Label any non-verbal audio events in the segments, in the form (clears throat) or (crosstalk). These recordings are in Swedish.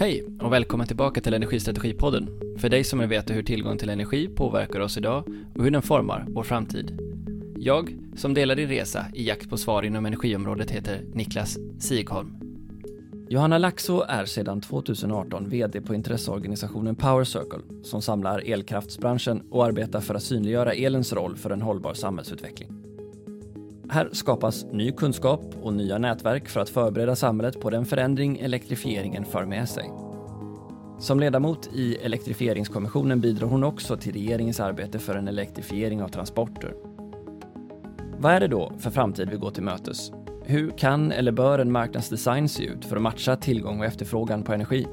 Hej och välkommen tillbaka till Energistrategipodden. För dig som vill veta hur tillgång till energi påverkar oss idag och hur den formar vår framtid. Jag, som delar din resa i jakt på svar inom energiområdet, heter Niklas Sigholm. Johanna Laxå är sedan 2018 VD på intresseorganisationen Power Circle som samlar elkraftsbranschen och arbetar för att synliggöra elens roll för en hållbar samhällsutveckling. Här skapas ny kunskap och nya nätverk för att förbereda samhället på den förändring elektrifieringen för med sig. Som ledamot i Elektrifieringskommissionen bidrar hon också till regeringens arbete för en elektrifiering av transporter. Vad är det då för framtid vi går till mötes? Hur kan eller bör en marknadsdesign se ut för att matcha tillgång och efterfrågan på energi?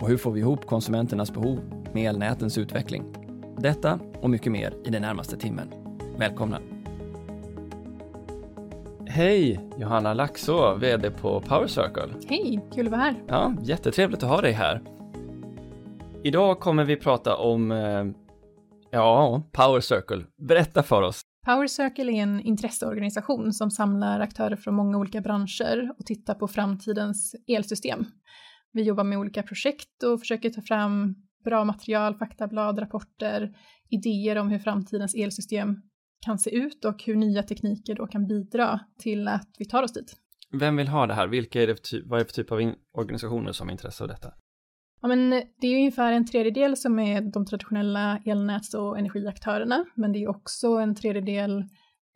Och hur får vi ihop konsumenternas behov med elnätens utveckling? Detta och mycket mer i den närmaste timmen. Välkomna! Hej Johanna Laxå, VD på Power Circle. Hej, kul att vara här. Ja, jättetrevligt att ha dig här. Idag kommer vi prata om, eh, ja, Power Circle. Berätta för oss. Power Circle är en intresseorganisation som samlar aktörer från många olika branscher och tittar på framtidens elsystem. Vi jobbar med olika projekt och försöker ta fram bra material, faktablad, rapporter, idéer om hur framtidens elsystem kan se ut och hur nya tekniker då kan bidra till att vi tar oss dit. Vem vill ha det här? Vilka är det för, vad är det för typ av organisationer som har intresse av detta? Ja, men det är ungefär en tredjedel som är de traditionella elnäts och energiaktörerna, men det är också en tredjedel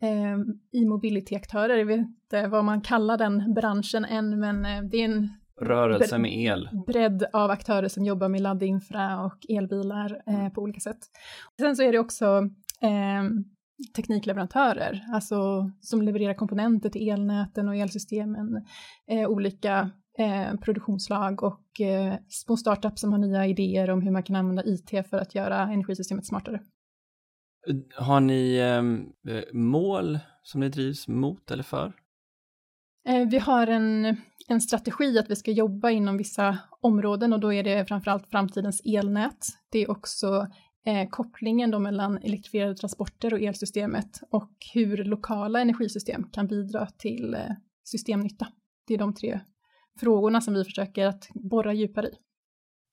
eh, e-mobility-aktörer. Jag vet inte vad man kallar den branschen än, men eh, det är en Rörelse med el. bredd av aktörer som jobbar med laddinfra och elbilar eh, på olika sätt. Sen så är det också eh, teknikleverantörer, alltså som levererar komponenter till elnäten och elsystemen, eh, olika eh, produktionslag och eh, små startups som har nya idéer om hur man kan använda IT för att göra energisystemet smartare. Har ni ehm, eh, mål som ni drivs mot eller för? Eh, vi har en, en strategi att vi ska jobba inom vissa områden och då är det framförallt framtidens elnät. Det är också eh, kopplingen då mellan elektrifierade transporter och elsystemet och hur lokala energisystem kan bidra till eh, systemnytta. Det är de tre frågorna som vi försöker att borra djupare i.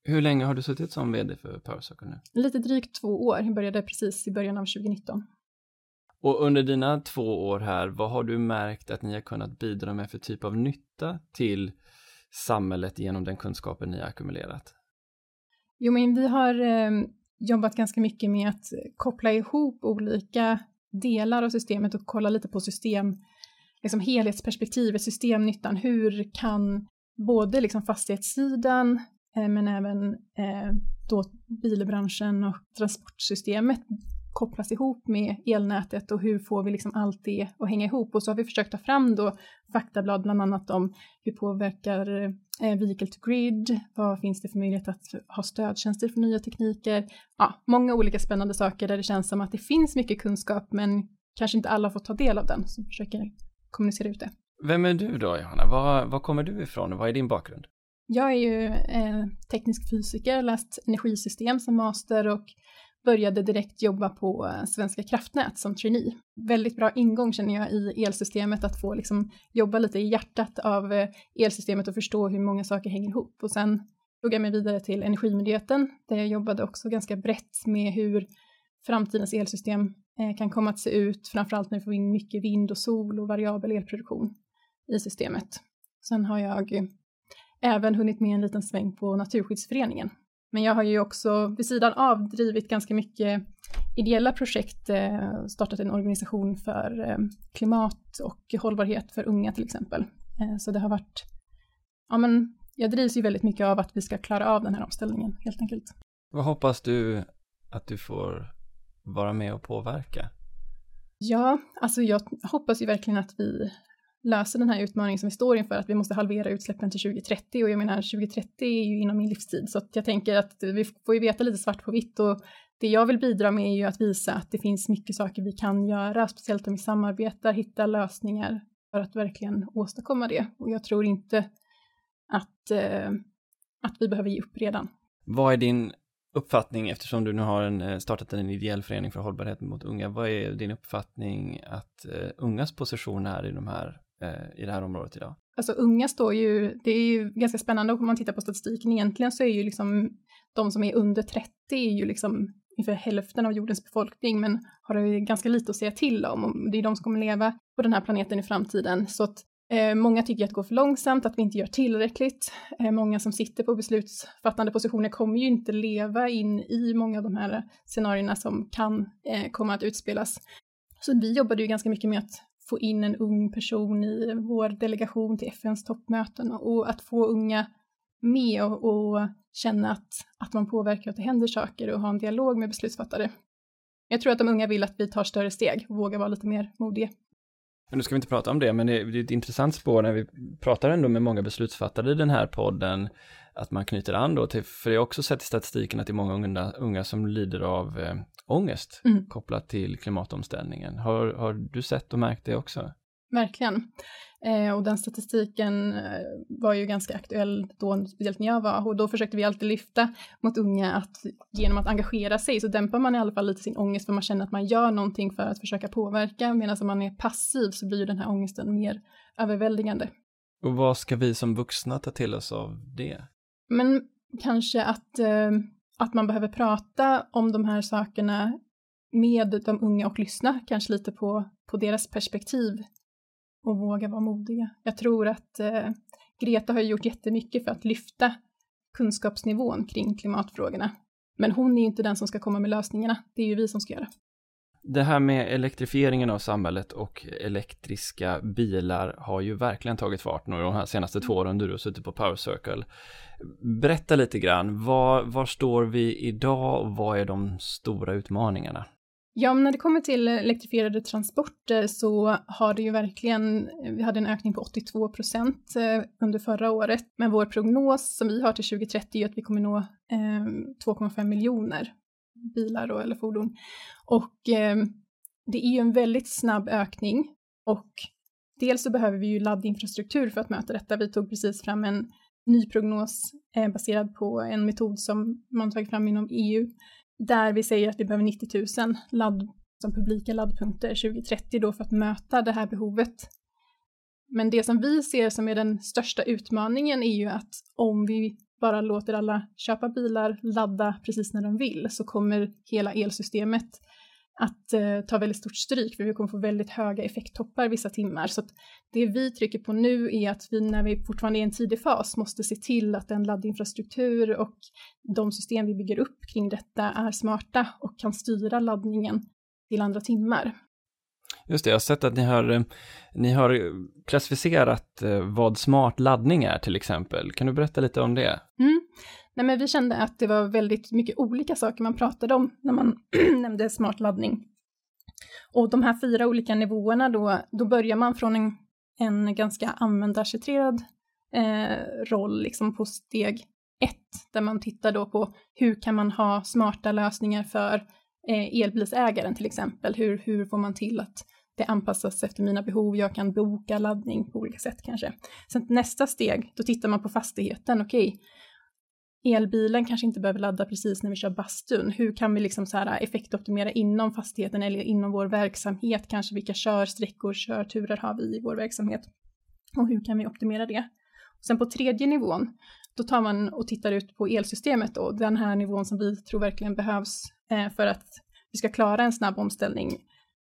Hur länge har du suttit som vd för Powercircle nu? Lite drygt två år, jag började precis i början av 2019. Och under dina två år här, vad har du märkt att ni har kunnat bidra med för typ av nytta till samhället genom den kunskapen ni har ackumulerat? Jo, men vi har eh, jobbat ganska mycket med att koppla ihop olika delar av systemet och kolla lite på system, liksom helhetsperspektivet, systemnyttan. Hur kan både liksom fastighetssidan eh, men även eh, då bilbranschen och transportsystemet kopplas ihop med elnätet och hur får vi liksom allt det att hänga ihop? Och så har vi försökt ta fram då faktablad bland annat om hur påverkar eh, vehicle to grid, vad finns det för möjlighet att ha stödtjänster för nya tekniker? Ja, många olika spännande saker där det känns som att det finns mycket kunskap men kanske inte alla får ta del av den, så försöker kommunicera ut det. Vem är du då, Johanna? Var, var kommer du ifrån och vad är din bakgrund? Jag är ju eh, teknisk fysiker, läst energisystem som master och började direkt jobba på eh, Svenska kraftnät som trainee. Väldigt bra ingång känner jag i elsystemet, att få liksom jobba lite i hjärtat av eh, elsystemet och förstå hur många saker hänger ihop. Och sen tog jag mig vidare till Energimyndigheten, där jag jobbade också ganska brett med hur framtidens elsystem eh, kan komma att se ut, framförallt när vi får in mycket vind och sol och variabel elproduktion i systemet. Sen har jag även hunnit med en liten sväng på Naturskyddsföreningen men jag har ju också vid sidan av drivit ganska mycket ideella projekt, eh, startat en organisation för eh, klimat och hållbarhet för unga till exempel. Eh, så det har varit, ja men jag drivs ju väldigt mycket av att vi ska klara av den här omställningen helt enkelt. Vad hoppas du att du får vara med och påverka? Ja, alltså jag hoppas ju verkligen att vi löser den här utmaningen som vi står inför, att vi måste halvera utsläppen till 2030 och jag menar 2030 är ju inom min livstid. Så att jag tänker att vi får ju veta lite svart på vitt. Och det jag vill bidra med är ju att visa att det finns mycket saker vi kan göra, speciellt om vi samarbetar, hittar lösningar för att verkligen åstadkomma det. Och jag tror inte att, eh, att vi behöver ge upp redan. Vad är din uppfattning, eftersom du nu har en, eh, startat en ideell förening för hållbarhet mot unga, vad är din uppfattning att uh, ungas position är i de här Eh, i det här området idag? Alltså unga står ju, det är ju ganska spännande om man tittar på statistiken. Egentligen så är ju liksom de som är under 30 är ju liksom ungefär hälften av jordens befolkning, men har det ganska lite att säga till om. Det är de som kommer leva på den här planeten i framtiden. Så att eh, många tycker att det går för långsamt, att vi inte gör tillräckligt. Eh, många som sitter på beslutsfattande positioner kommer ju inte leva in i många av de här scenarierna som kan eh, komma att utspelas. Så vi jobbade ju ganska mycket med att få in en ung person i vår delegation till FNs toppmöten och att få unga med och, och känna att, att man påverkar att det händer saker och ha en dialog med beslutsfattare. Jag tror att de unga vill att vi tar större steg och vågar vara lite mer modiga. Men nu ska vi inte prata om det, men det är ett intressant spår när vi pratar ändå med många beslutsfattare i den här podden, att man knyter an då till, för jag har också sett i statistiken att det är många unga, unga som lider av eh, ångest mm. kopplat till klimatomställningen. Har, har du sett och märkt det också? Verkligen. Eh, och den statistiken eh, var ju ganska aktuell då, speciellt när jag var, och då försökte vi alltid lyfta mot unga att genom att engagera sig så dämpar man i alla fall lite sin ångest för man känner att man gör någonting för att försöka påverka, medan om man är passiv så blir ju den här ångesten mer överväldigande. Och vad ska vi som vuxna ta till oss av det? Men kanske att, eh, att man behöver prata om de här sakerna med de unga och lyssna kanske lite på, på deras perspektiv och våga vara modiga. Jag tror att eh, Greta har gjort jättemycket för att lyfta kunskapsnivån kring klimatfrågorna. Men hon är ju inte den som ska komma med lösningarna, det är ju vi som ska göra. Det här med elektrifieringen av samhället och elektriska bilar har ju verkligen tagit fart nu de här senaste två åren du har suttit på Power Circle. Berätta lite grann, var, var står vi idag och vad är de stora utmaningarna? Ja, men när det kommer till elektrifierade transporter så har det ju verkligen, vi hade en ökning på 82 procent eh, under förra året, men vår prognos som vi har till 2030 är att vi kommer nå eh, 2,5 miljoner bilar då, eller fordon. Och eh, det är ju en väldigt snabb ökning och dels så behöver vi ju laddinfrastruktur för att möta detta. Vi tog precis fram en ny prognos eh, baserad på en metod som man tagit fram inom EU där vi säger att vi behöver 90 000 ladd, som publika laddpunkter 2030 då för att möta det här behovet. Men det som vi ser som är den största utmaningen är ju att om vi bara låter alla köpa bilar, ladda precis när de vill, så kommer hela elsystemet att eh, ta väldigt stort stryk för vi kommer få väldigt höga effekttoppar vissa timmar. Så det vi trycker på nu är att vi när vi fortfarande är i en tidig fas måste se till att den laddinfrastruktur och de system vi bygger upp kring detta är smarta och kan styra laddningen till andra timmar. Just det, jag har sett att ni har, eh, ni har eh, klassificerat eh, vad smart laddning är till exempel. Kan du berätta lite om det? Mm. Nej, men vi kände att det var väldigt mycket olika saker man pratade om när man (clears throat) nämnde smart laddning. Och de här fyra olika nivåerna då, då börjar man från en, en ganska användarcentrerad eh, roll liksom på steg ett, där man tittar då på hur kan man ha smarta lösningar för Eh, elbilsägaren till exempel. Hur, hur får man till att det anpassas efter mina behov, jag kan boka laddning på olika sätt kanske. Sen nästa steg, då tittar man på fastigheten, okej, okay, elbilen kanske inte behöver ladda precis när vi kör bastun. Hur kan vi liksom så här effektoptimera inom fastigheten eller inom vår verksamhet? Kanske vilka körsträckor, körturer har vi i vår verksamhet? Och hur kan vi optimera det? Och sen på tredje nivån, då tar man och tittar ut på elsystemet då, den här nivån som vi tror verkligen behövs eh, för att vi ska klara en snabb omställning.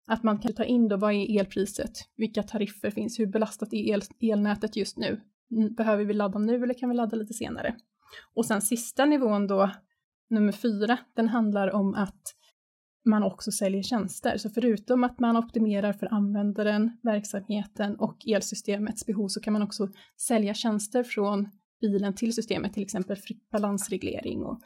Att man kan ta in då, vad är elpriset? Vilka tariffer finns? Hur belastat är el elnätet just nu? Mm, behöver vi ladda nu eller kan vi ladda lite senare? Och sen sista nivån då, nummer fyra, den handlar om att man också säljer tjänster. Så förutom att man optimerar för användaren, verksamheten och elsystemets behov så kan man också sälja tjänster från bilen till systemet, till exempel balansreglering och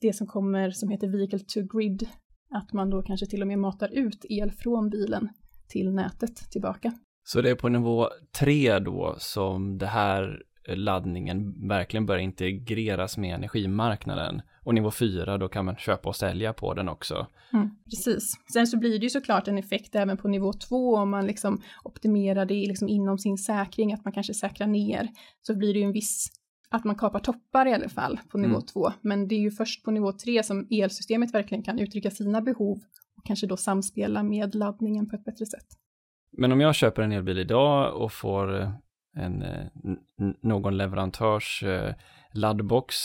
det som kommer som heter vehicle to grid, att man då kanske till och med matar ut el från bilen till nätet tillbaka. Så det är på nivå tre då som det här laddningen verkligen börjar integreras med energimarknaden. Och nivå 4, då kan man köpa och sälja på den också. Mm, precis. Sen så blir det ju såklart en effekt även på nivå 2 om man liksom optimerar det liksom inom sin säkring, att man kanske säkrar ner. Så blir det ju en viss, att man kapar toppar i alla fall på nivå 2. Mm. Men det är ju först på nivå 3 som elsystemet verkligen kan uttrycka sina behov och kanske då samspela med laddningen på ett bättre sätt. Men om jag köper en elbil idag och får eh, en, någon leverantörs laddbox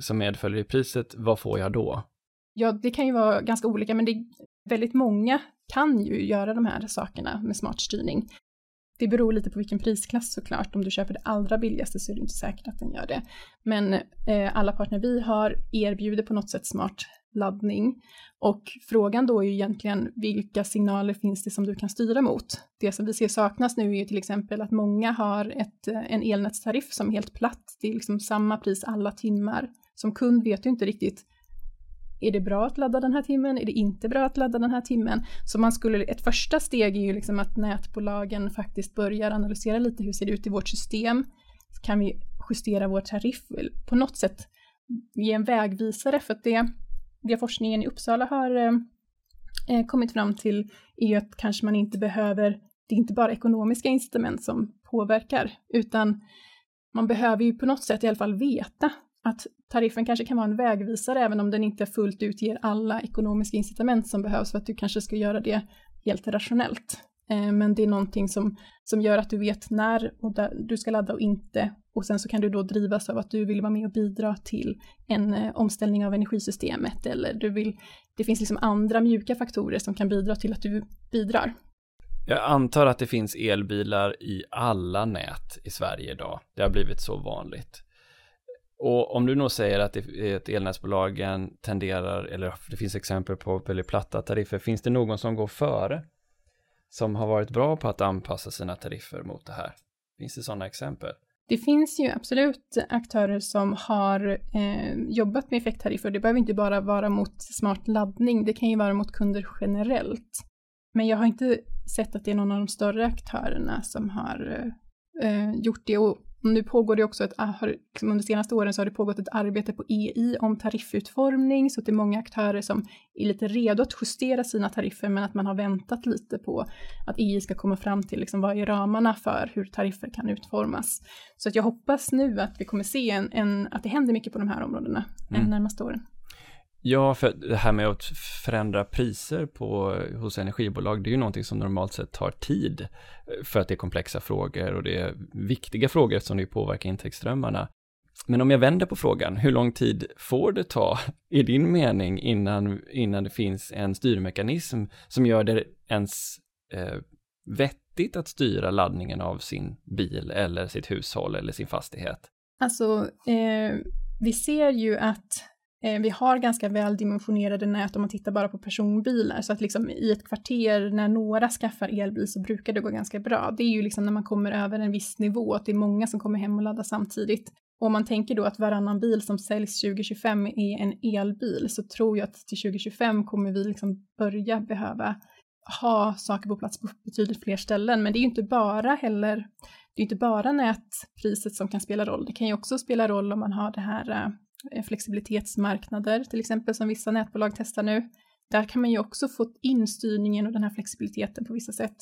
som medföljer i priset, vad får jag då? Ja, det kan ju vara ganska olika, men det är väldigt många kan ju göra de här sakerna med smart styrning. Det beror lite på vilken prisklass såklart. Om du köper det allra billigaste så är det inte säkert att den gör det. Men eh, alla partner vi har erbjuder på något sätt smart laddning. Och frågan då är ju egentligen vilka signaler finns det som du kan styra mot? Det som vi ser saknas nu är ju till exempel att många har ett, eh, en elnätstariff som är helt platt. Det är liksom samma pris alla timmar. Som kund vet du inte riktigt är det bra att ladda den här timmen? Är det inte bra att ladda den här timmen? Så man skulle, ett första steg är ju liksom att nätbolagen faktiskt börjar analysera lite hur ser det ut i vårt system? Kan vi justera vår tariff? På något sätt ge en vägvisare för att det, det forskningen i Uppsala har eh, eh, kommit fram till är ju att kanske man inte behöver, det är inte bara ekonomiska incitament som påverkar, utan man behöver ju på något sätt i alla fall veta att tariffen kanske kan vara en vägvisare även om den inte fullt ut ger alla ekonomiska incitament som behövs för att du kanske ska göra det helt rationellt. Eh, men det är någonting som, som gör att du vet när och där du ska ladda och inte. Och sen så kan du då drivas av att du vill vara med och bidra till en eh, omställning av energisystemet eller du vill, det finns liksom andra mjuka faktorer som kan bidra till att du bidrar. Jag antar att det finns elbilar i alla nät i Sverige idag. Det har blivit så vanligt. Och om du nog säger att, det, att elnätsbolagen tenderar, eller det finns exempel på väldigt platta tariffer, finns det någon som går före? Som har varit bra på att anpassa sina tariffer mot det här? Finns det sådana exempel? Det finns ju absolut aktörer som har eh, jobbat med effekttariffer. Det behöver inte bara vara mot smart laddning, det kan ju vara mot kunder generellt. Men jag har inte sett att det är någon av de större aktörerna som har eh, eh gjort det. Och nu pågår det också ett, ah, liksom under de senaste åren så har det pågått ett arbete på EI om tariffutformning, så att det är många aktörer som är lite redo att justera sina tariffer, men att man har väntat lite på att EI ska komma fram till liksom, vad är ramarna för hur tariffer kan utformas. Så att jag hoppas nu att vi kommer se en, en att det händer mycket på de här områdena mm. de närmaste åren. Ja, för det här med att förändra priser på, hos energibolag, det är ju någonting som normalt sett tar tid eh, för att det är komplexa frågor och det är viktiga frågor som det påverkar intäktsströmmarna. Men om jag vänder på frågan, hur lång tid får det ta i din mening innan, innan det finns en styrmekanism som gör det ens eh, vettigt att styra laddningen av sin bil eller sitt hushåll eller sin fastighet? Alltså, eh, vi ser ju att Eh, vi har ganska väl dimensionerade nät om man tittar bara på personbilar, så att liksom i ett kvarter när några skaffar elbil så brukar det gå ganska bra. Det är ju liksom när man kommer över en viss nivå, att det är många som kommer hem och laddar samtidigt. Och om man tänker då att varannan bil som säljs 2025 är en elbil så tror jag att till 2025 kommer vi liksom börja behöva ha saker på plats på betydligt fler ställen. Men det är ju inte bara heller, det är inte bara nätpriset som kan spela roll. Det kan ju också spela roll om man har det här eh, Eh, flexibilitetsmarknader till exempel som vissa nätbolag testar nu. Där kan man ju också få in styrningen och den här flexibiliteten på vissa sätt.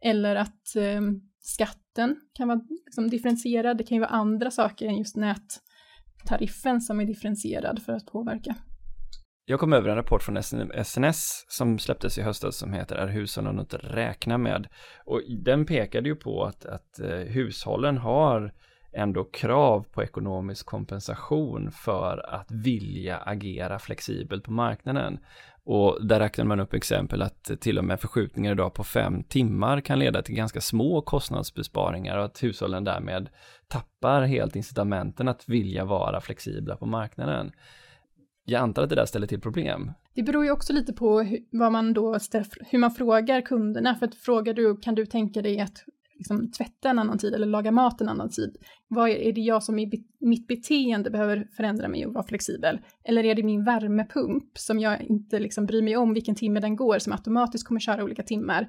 Eller att eh, skatten kan vara liksom, differentierad. Det kan ju vara andra saker än just nättariffen som är differentierad för att påverka. Jag kom över en rapport från SNS som släpptes i höstas som heter Är hushållen att räkna med? Och den pekade ju på att, att eh, hushållen har ändå krav på ekonomisk kompensation för att vilja agera flexibelt på marknaden. Och där räknar man upp exempel att till och med förskjutningar idag på fem timmar kan leda till ganska små kostnadsbesparingar och att hushållen därmed tappar helt incitamenten att vilja vara flexibla på marknaden. Jag antar att det där ställer till problem. Det beror ju också lite på hur, vad man då ställer, hur man frågar kunderna. För att frågar du, kan du tänka dig att liksom, tvätta en annan tid eller laga mat en annan tid? Vad är det jag som i mitt beteende behöver förändra mig och vara flexibel? Eller är det min värmepump som jag inte liksom bryr mig om vilken timme den går, som automatiskt kommer köra olika timmar?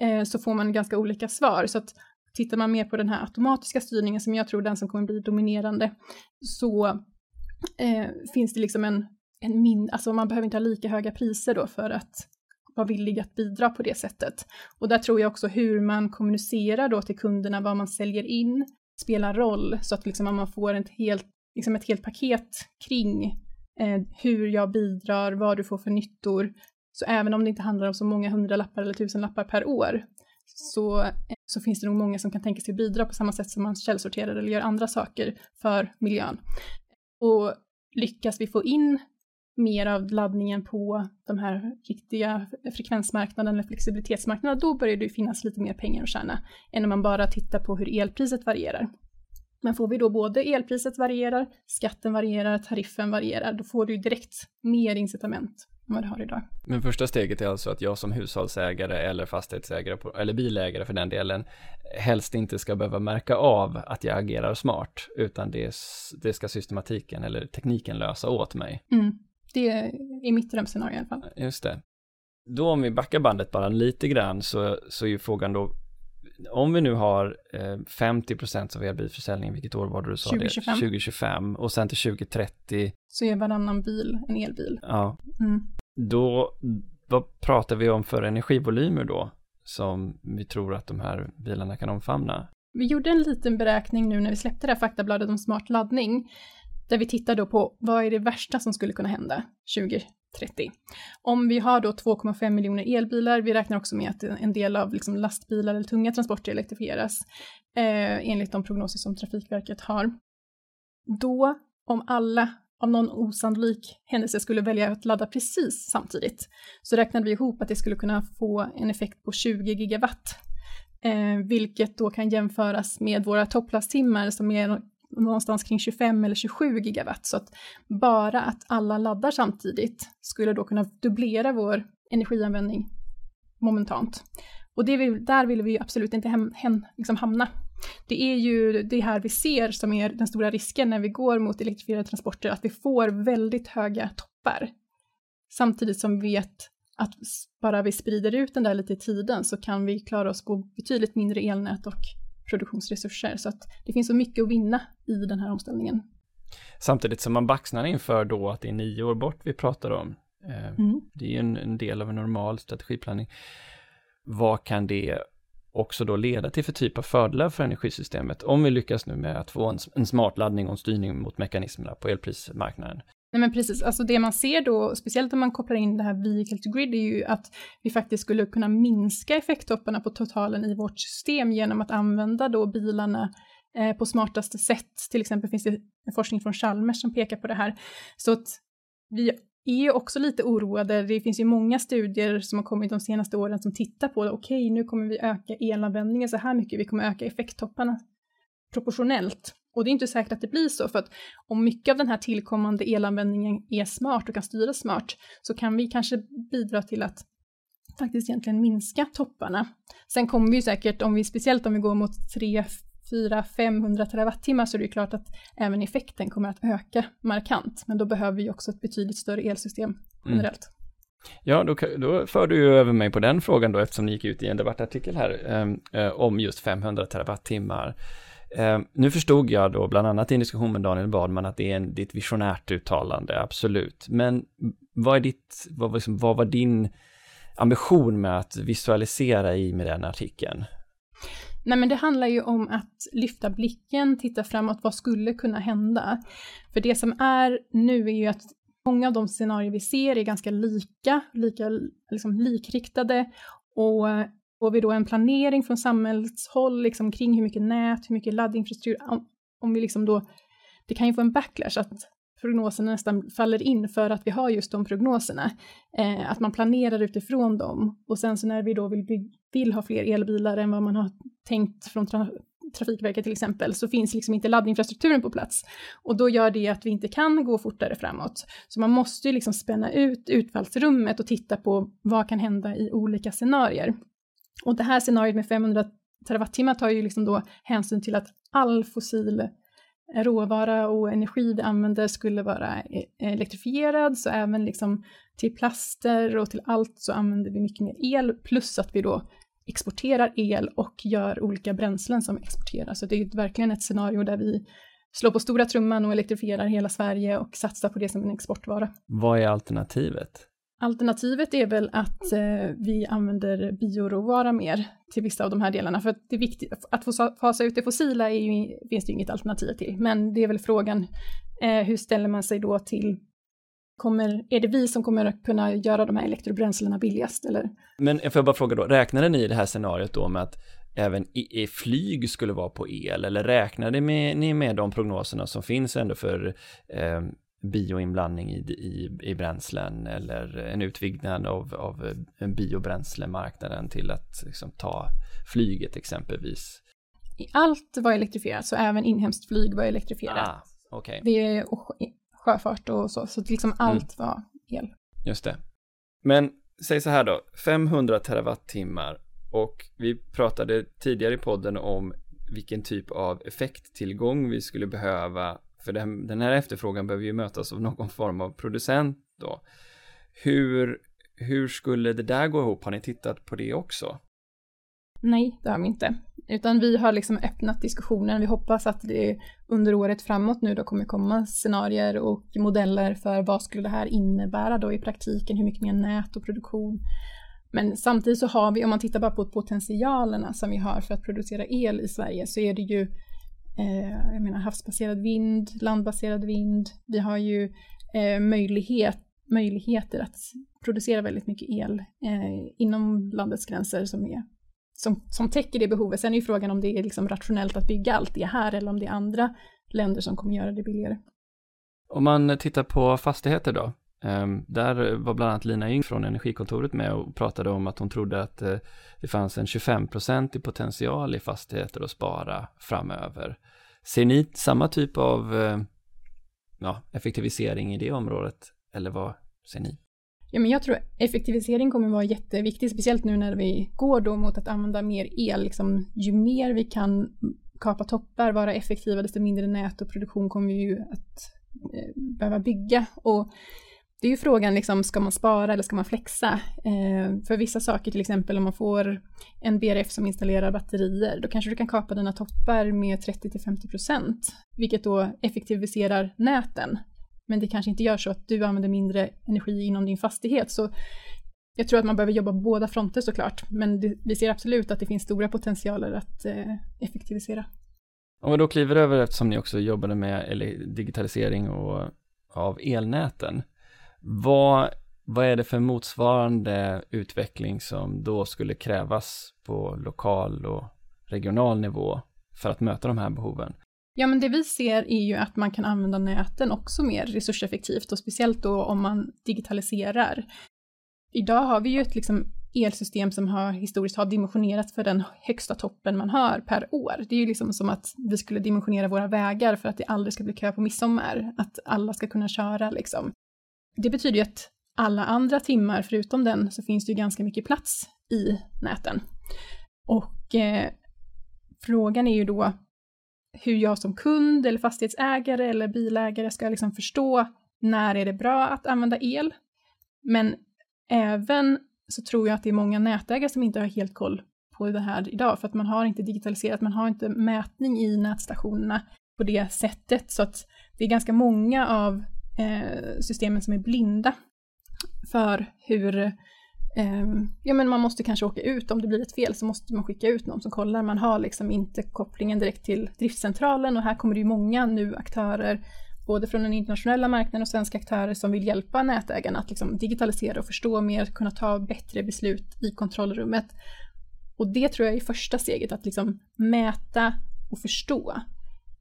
Eh, så får man ganska olika svar. Så att tittar man mer på den här automatiska styrningen som jag tror den som kommer bli dominerande, så eh, finns det liksom en, en min, alltså man behöver inte ha lika höga priser då för att vara villig att bidra på det sättet. Och där tror jag också hur man kommunicerar då till kunderna vad man säljer in spelar roll så att liksom man får ett helt, liksom ett helt paket kring eh, hur jag bidrar, vad du får för nyttor. Så även om det inte handlar om så många hundralappar eller tusenlappar per år så, eh, så finns det nog många som kan tänka sig bidra på samma sätt som man källsorterar eller gör andra saker för miljön. Och lyckas vi få in mer av laddningen på de här riktiga frekvensmarknaden eller flexibilitetsmarknaden, då börjar det finnas lite mer pengar att tjäna än om man bara tittar på hur elpriset varierar. Men får vi då både elpriset varierar, skatten varierar, tariffen varierar, då får du direkt mer incitament än vad du har idag. Men första steget är alltså att jag som hushållsägare eller fastighetsägare på, eller bilägare för den delen helst inte ska behöva märka av att jag agerar smart utan det, det ska systematiken eller tekniken lösa åt mig. Mm. Det är mitt drömscenario i alla fall. Just det. Då om vi backar bandet bara lite grann så, så är ju frågan då om vi nu har eh, 50% av elbilförsäljningen, vilket år var det du sa 2025. det? 2025. Och sen till 2030. Så är varannan bil en elbil. Ja. Mm. Då, vad pratar vi om för energivolymer då? Som vi tror att de här bilarna kan omfamna? Vi gjorde en liten beräkning nu när vi släppte det här faktabladet om smart laddning. Där vi tittar då på vad är det värsta som skulle kunna hända 2030. Om vi har då 2,5 miljoner elbilar, vi räknar också med att en del av liksom lastbilar eller tunga transporter elektrifieras eh, enligt de prognoser som Trafikverket har. Då, om alla av någon osannolik händelse skulle välja att ladda precis samtidigt, så räknade vi ihop att det skulle kunna få en effekt på 20 gigawatt, eh, vilket då kan jämföras med våra topplasttimmar som är någonstans kring 25 eller 27 gigawatt. Så att bara att alla laddar samtidigt skulle då kunna dubblera vår energianvändning momentant. Och det vill, där vill vi absolut inte hem, hem, liksom hamna. Det är ju det här vi ser som är den stora risken när vi går mot elektrifierade transporter, att vi får väldigt höga toppar. Samtidigt som vi vet att bara vi sprider ut den där lite i tiden så kan vi klara oss på betydligt mindre elnät och produktionsresurser. Så att det finns så mycket att vinna i den här omställningen. Samtidigt som man baxnar inför då att det är nio år bort vi pratar om. Eh, mm. Det är ju en, en, del av en normal strategiplanering. Vad kan det också då leda till för typ av fördelar för energisystemet om vi lyckas nu med att få en, en smart laddning och en styrning mot mekanismerna på elprismarknaden? Nej men precis, alltså det man ser då, speciellt om man kopplar in det här vehicle to grid, är ju att vi faktiskt skulle kunna minska effekttopparna på totalen i vårt system genom att använda då bilarna eh, på smartaste sätt. Till exempel finns det forskning från Chalmers som pekar på det här. Så att vi är ju också lite oroade. Det finns ju många studier som har kommit de senaste åren som tittar på det. okej, okay, nu kommer vi öka elanvändningen så här mycket, vi kommer öka effekttopparna proportionellt. Och det är inte säkert att det blir så, för att om mycket av den här tillkommande elanvändningen är smart och kan styras smart, så kan vi kanske bidra till att faktiskt egentligen minska topparna. Sen kommer vi säkert, om vi, speciellt om vi går mot 3, 4, 500 terawattimmar, så är det klart att även effekten kommer att öka markant. Men då behöver vi också ett betydligt större elsystem mm. generellt. Mm. Ja, då, då för du ju över mig på den frågan då, eftersom ni gick ut i en debattartikel här eh, eh om just 500 terawattimmar. Eh, nu förstod jag då, bland annat i en diskussion med Daniel Badman, att det är, en, det är ett visionärt uttalande, absolut. Men vad, är ditt, vad, liksom, vad var din ambition med att visualisera i med den artikeln? Nej, men det handlar ju om att lyfta blicken, titta framåt, vad skulle kunna hända? För det som är nu är ju att många av de scenarier vi ser är ganska lika, lika liksom likriktade och Får vi då en planering från samhällshåll liksom kring hur mycket nät, hur mycket laddinfrastruktur, om, om vi liksom då, det kan ju få en backlash att prognoserna nästan faller in för att vi har just de prognoserna. Eh, att man planerar utifrån dem och sen så när vi då vill, vill ha fler elbilar än vad man har tänkt från tra Trafikverket till exempel, så finns liksom inte laddinfrastrukturen på plats. Och då gör det att vi inte kan gå fortare framåt. Så man måste ju liksom spänna ut utfallsrummet och titta på vad kan hända i olika scenarier. Och det här scenariot med 500 terawattimmar tar ju liksom då hänsyn till att all fossil eh, råvara och energi vi använder skulle vara eh, elektrifierad, så även liksom till plaster och till allt så använder vi mycket mer el, plus att vi då exporterar el och gör olika bränslen som exporteras. Så det är verkligen ett scenario där vi slår på stora trumman och elektrifierar hela Sverige och satsar på det som en exportvara. Vad är alternativet? Alternativet är väl att eh, vi använder bioråvara mer till vissa av de här delarna, för att det är viktigt, att få fasa ut det fossila är ju, finns det ju inget alternativ till, men det är väl frågan, eh, hur ställer man sig då till kommer, är det vi som kommer att kunna göra de här elektrobränslena billigast eller? Men får jag bara fråga då, räknade ni i det här scenariot då med att även i, i flyg skulle vara på el eller räknade med, ni med de prognoserna som finns ändå för eh, bioinblandning i, i, i bränslen eller en utvidgning av, av biobränslemarknaden till att liksom, ta flyget exempelvis? Allt var elektrifierat, så även inhemskt flyg var elektrifierat. Ah, okay. Det och sjöfart och så, så liksom mm. allt mm. var el. Just det. Men säg så här då, 500 terawattimmar och vi pratade tidigare i podden om vilken typ av effekttillgång vi skulle behöva för den här efterfrågan behöver ju mötas av någon form av producent då. Hur, hur skulle det där gå ihop? Har ni tittat på det också? Nej, det har vi inte. Utan vi har liksom öppnat diskussionen. Vi hoppas att det under året framåt nu då kommer komma scenarier och modeller för vad skulle det här innebära då i praktiken, hur mycket mer nät och produktion. Men samtidigt så har vi, om man tittar bara på potentialerna som vi har för att producera el i Sverige, så är det ju eh, jag menar havsbaserad vind, landbaserad vind. Vi har ju eh, möjlighet, möjligheter att producera väldigt mycket el eh, inom landets gränser som, är, som, som täcker det behovet. Sen är ju frågan om det är liksom rationellt att bygga allt det här eller om det är andra länder som kommer göra det billigare. Om man tittar på fastigheter då, Ehm, där var bland annat Lina Yng från Energikontoret med och pratade om att hon trodde att eh, det fanns en 25% i potential i fastigheter att spara framöver. Ser ni samma typ av eh, ja, effektivisering i det området eller vad ser ni? Ja, men jag tror effektivisering kommer vara jätteviktigt, speciellt nu när vi går då mot att använda mer el. Liksom, ju mer vi kan kapa toppar, vara effektiva, desto mindre nät och produktion kommer vi ju att eh, behöva bygga. Och det är ju frågan, liksom, ska man spara eller ska man flexa? Eh, för vissa saker, till exempel om man får en BRF som installerar batterier, då kanske du kan kapa dina toppar med 30-50%, vilket då effektiviserar näten. Men det kanske inte gör så att du använder mindre energi inom din fastighet. Så jag tror att man behöver jobba på båda fronter såklart, men det, vi ser absolut att det finns stora potentialer att eh, effektivisera. Om vi då kliver över, eftersom ni också jobbade med digitalisering och av elnäten, vad, vad är det för motsvarande utveckling som då skulle krävas på lokal och regional nivå för att möta de här behoven? Ja, men det vi ser är ju att man kan använda näten också mer resurseffektivt och speciellt då om man digitaliserar. Idag har vi ju ett liksom elsystem som har historiskt har dimensionerats för den högsta toppen man har per år. Det är ju liksom som att vi skulle dimensionera våra vägar för att det aldrig ska bli kö på midsommar, att alla ska kunna köra liksom. Det betyder ju att alla andra timmar förutom den så finns det ju ganska mycket plats i näten. Och eh, frågan är ju då hur jag som kund eller fastighetsägare eller bilägare ska liksom förstå när är det bra att använda el. Men även så tror jag att det är många nätägare som inte har helt koll på det här idag, för att man har inte digitaliserat, man har inte mätning i nätstationerna på det sättet, så att det är ganska många av eh, systemen som är blinda för hur eh, ja, men man måste kanske åka ut, om det blir ett fel så måste man skicka ut någon som kollar. Man har liksom inte kopplingen direkt till driftcentralen och här kommer det ju många nu aktörer, både från den internationella marknaden och svenska aktörer som vill hjälpa nätägarna att liksom digitalisera och förstå mer, kunna ta bättre beslut i kontrollrummet. Och det tror jag är första steget, att liksom mäta och förstå.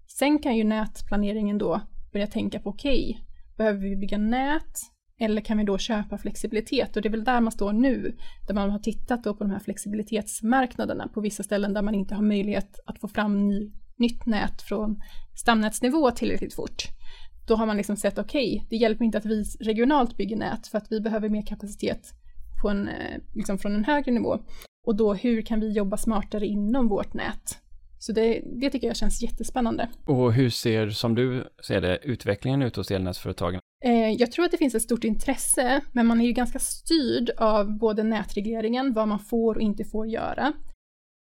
Sen kan ju nätplaneringen då börja tänka på, okej, okay, Behöver vi bygga nät? Eller kan vi då köpa flexibilitet? Och det är väl där man står nu, där man har tittat då på de här flexibilitetsmarknaderna på vissa ställen där man inte har möjlighet att få fram ny, nytt nät från stamnätsnivå tillräckligt fort. Då har man liksom sett, okej, okay, det hjälper inte att vi regionalt bygger nät för att vi behöver mer kapacitet på en, eh, liksom från en högre nivå. Och då hur kan vi jobba smartare inom vårt nät? Så det, det tycker jag känns jättespännande. Och hur ser, som du ser det, utvecklingen ut hos elnätsföretagen? Eh, jag tror att det finns ett stort intresse, men man är ju ganska styrd av både nätregleringen, vad man får och inte får göra.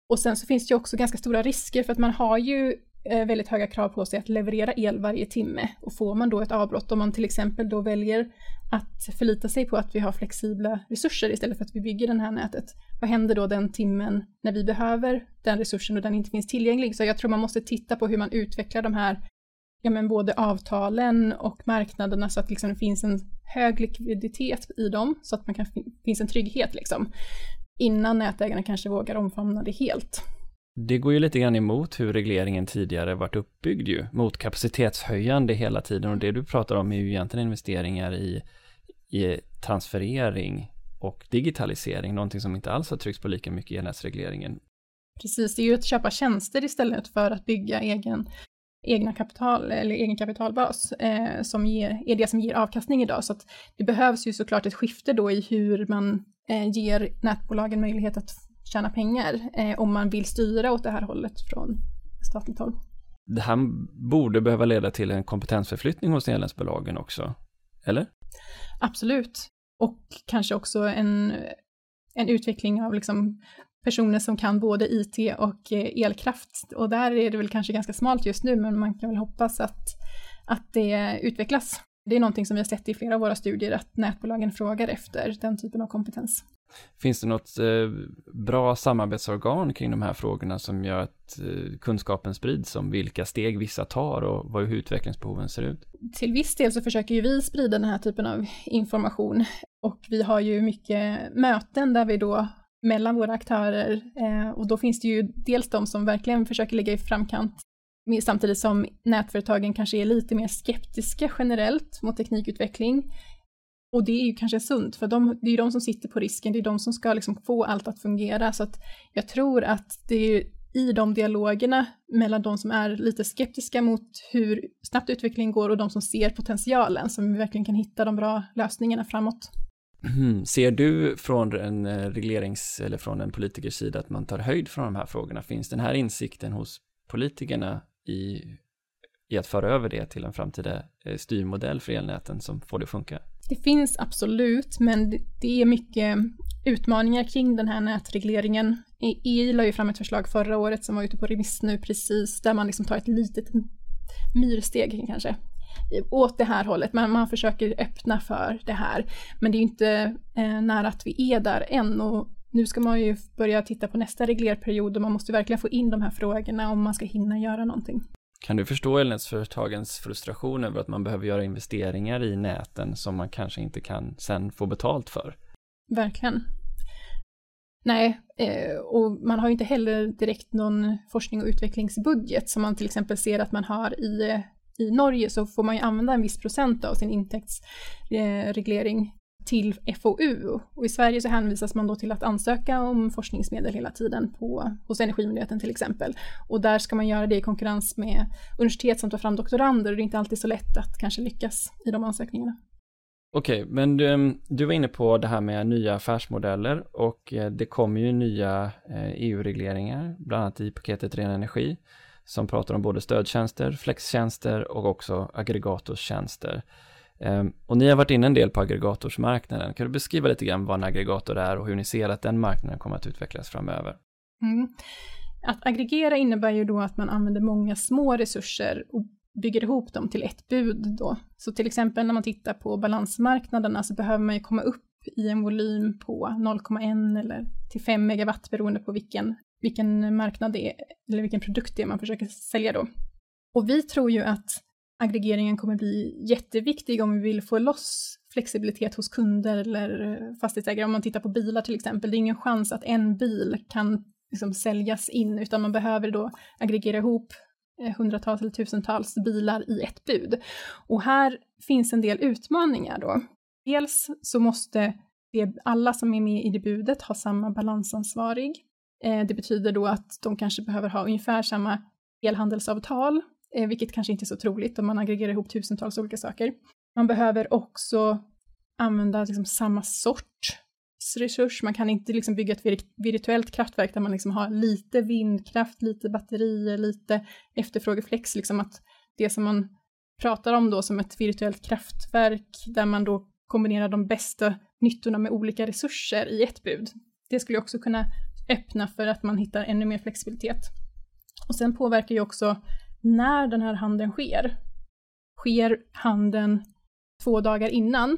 Och sen så finns det ju också ganska stora risker för att man har ju Eh, väldigt höga krav på sig att leverera el varje timme. Och får man då ett avbrott, om man till exempel då väljer att förlita sig på att vi har flexibla resurser istället för att vi bygger det här nätet, vad händer då den timmen när vi behöver den resursen och den inte finns tillgänglig? Så jag tror man måste titta på hur man utvecklar de här, ja men både avtalen och marknaderna så att liksom det finns en hög likviditet i dem så att man kan finns en trygghet liksom innan nätägarna kanske vågar omfamna det helt. Det går ju lite grann emot hur regleringen tidigare varit uppbyggd ju, mot kapacitetshöjande hela tiden och det du pratar om är ju egentligen investeringar i, i transferering och digitalisering, någonting som inte alls har tryckts på lika mycket i elnätsregleringen. Precis, det är ju att köpa tjänster istället för att bygga egen, egna kapital eller egen kapitalbas eh, som ger, är det som ger avkastning idag. Så att det behövs ju såklart ett skifte då i hur man eh, ger nätbolagen möjlighet att tjäna pengar eh, om man vill styra åt det här hållet från statligt håll. Det här borde behöva leda till en kompetensförflyttning hos elnätsbolagen också, eller? Absolut, och kanske också en, en utveckling av liksom personer som kan både IT och eh, elkraft. Och där är det väl kanske ganska smalt just nu, men man kan väl hoppas att, att det utvecklas. Det är någonting som vi har sett i flera av våra studier, att nätbolagen frågar efter den typen av kompetens. Finns det något eh, bra samarbetsorgan kring de här frågorna som gör att eh, kunskapen sprids om vilka steg vissa tar och hur utvecklingsbehoven ser ut? Till viss del så försöker ju vi sprida den här typen av information och vi har ju mycket möten där vi då mellan våra aktörer eh, och då finns det ju dels de som verkligen försöker ligga i framkant samtidigt som nätföretagen kanske är lite mer skeptiska generellt mot teknikutveckling. Och det är ju kanske sunt, för de, det är ju de som sitter på risken, det är de som ska liksom få allt att fungera. Så att jag tror att det är i de dialogerna mellan de som är lite skeptiska mot hur snabbt utvecklingen går och de som ser potentialen som vi verkligen kan hitta de bra lösningarna framåt. Mm. Ser du från en eh, reglerings eller från en politikers sida att man tar höjd från de här frågorna? Finns den här insikten hos politikerna i, i att föra över det till en framtida eh, styrmodell för elnäten som får det att funka? Det finns absolut, men det är mycket utmaningar kring den här nätregleringen. EI la ju fram ett förslag förra året som var ute på remiss nu precis, där man liksom tar ett litet myrsteg kanske åt det här hållet, men man försöker öppna för det här. Men det är ju inte eh, nära att vi är där än och nu ska man ju börja titta på nästa reglerperiod och man måste verkligen få in de här frågorna om man ska hinna göra någonting. Kan du förstå elnätsföretagens frustration över att man behöver göra investeringar i näten som man kanske inte kan sen få betalt för? Verkligen. Nej, eh, och man har ju inte heller direkt någon forskning och utvecklingsbudget som man till exempel ser att man har i, i Norge så får man ju använda en viss procent av sin intäktsreglering till FoU. Och i Sverige så hänvisas man då till att ansöka om forskningsmedel hela tiden på, hos Energimyndigheten till exempel. Och där ska man göra det i konkurrens med universitet som tar fram doktorander och det är inte alltid så lätt att kanske lyckas i de ansökningarna. Okej, okay, men du, ehm, du, var inne på det här med nya affärsmodeller och eh, det kommer ju nya eh, e EU-regleringar, bland annat i paketet Ren Energi, som pratar om både stödtjänster, flextjänster och också aggregatorstjänster. Ehm, och ni har varit inne en del på aggregatorsmarknaden. Kan du beskriva lite grann vad en aggregator är och hur ni ser att den marknaden kommer att utvecklas framöver? Mm. Att aggregera innebär ju då att man använder många små resurser och bygger ihop dem till ett bud då. Så till exempel när man tittar på balansmarknaderna så behöver man ju komma upp i en volym på 0,1 eller till 5 megawatt beroende på vilken, vilken marknad det är, eller vilken produkt det är man försöker sälja då. Och vi tror ju att aggregeringen kommer bli jätteviktig om vi vill få loss flexibilitet hos kunder eller eh, fastighetsägare. Om man tittar på bilar till exempel, det är ingen chans att en bil kan liksom säljas in, utan man behöver då aggregera ihop eh, hundratals eller tusentals bilar i ett bud. Och här finns en del utmaningar då. Dels så måste det, alla som är med i det budet ha samma balansansvarig. Eh, det betyder då att de kanske behöver ha ungefär samma elhandelsavtal eh, vilket kanske inte är så troligt om man aggregerar ihop tusentals olika saker. Man behöver också använda liksom samma sorts resurs. Man kan inte liksom bygga ett virtuellt kraftverk där man liksom har lite vindkraft, lite batterier, lite efterfrågeflex, liksom att det som man pratar om då som ett virtuellt kraftverk där man då kombinerar de bästa nyttorna med olika resurser i ett bud. Det skulle också kunna öppna för att man hittar ännu mer flexibilitet. Och sen påverkar ju också när den här handeln sker. Sker handeln två dagar innan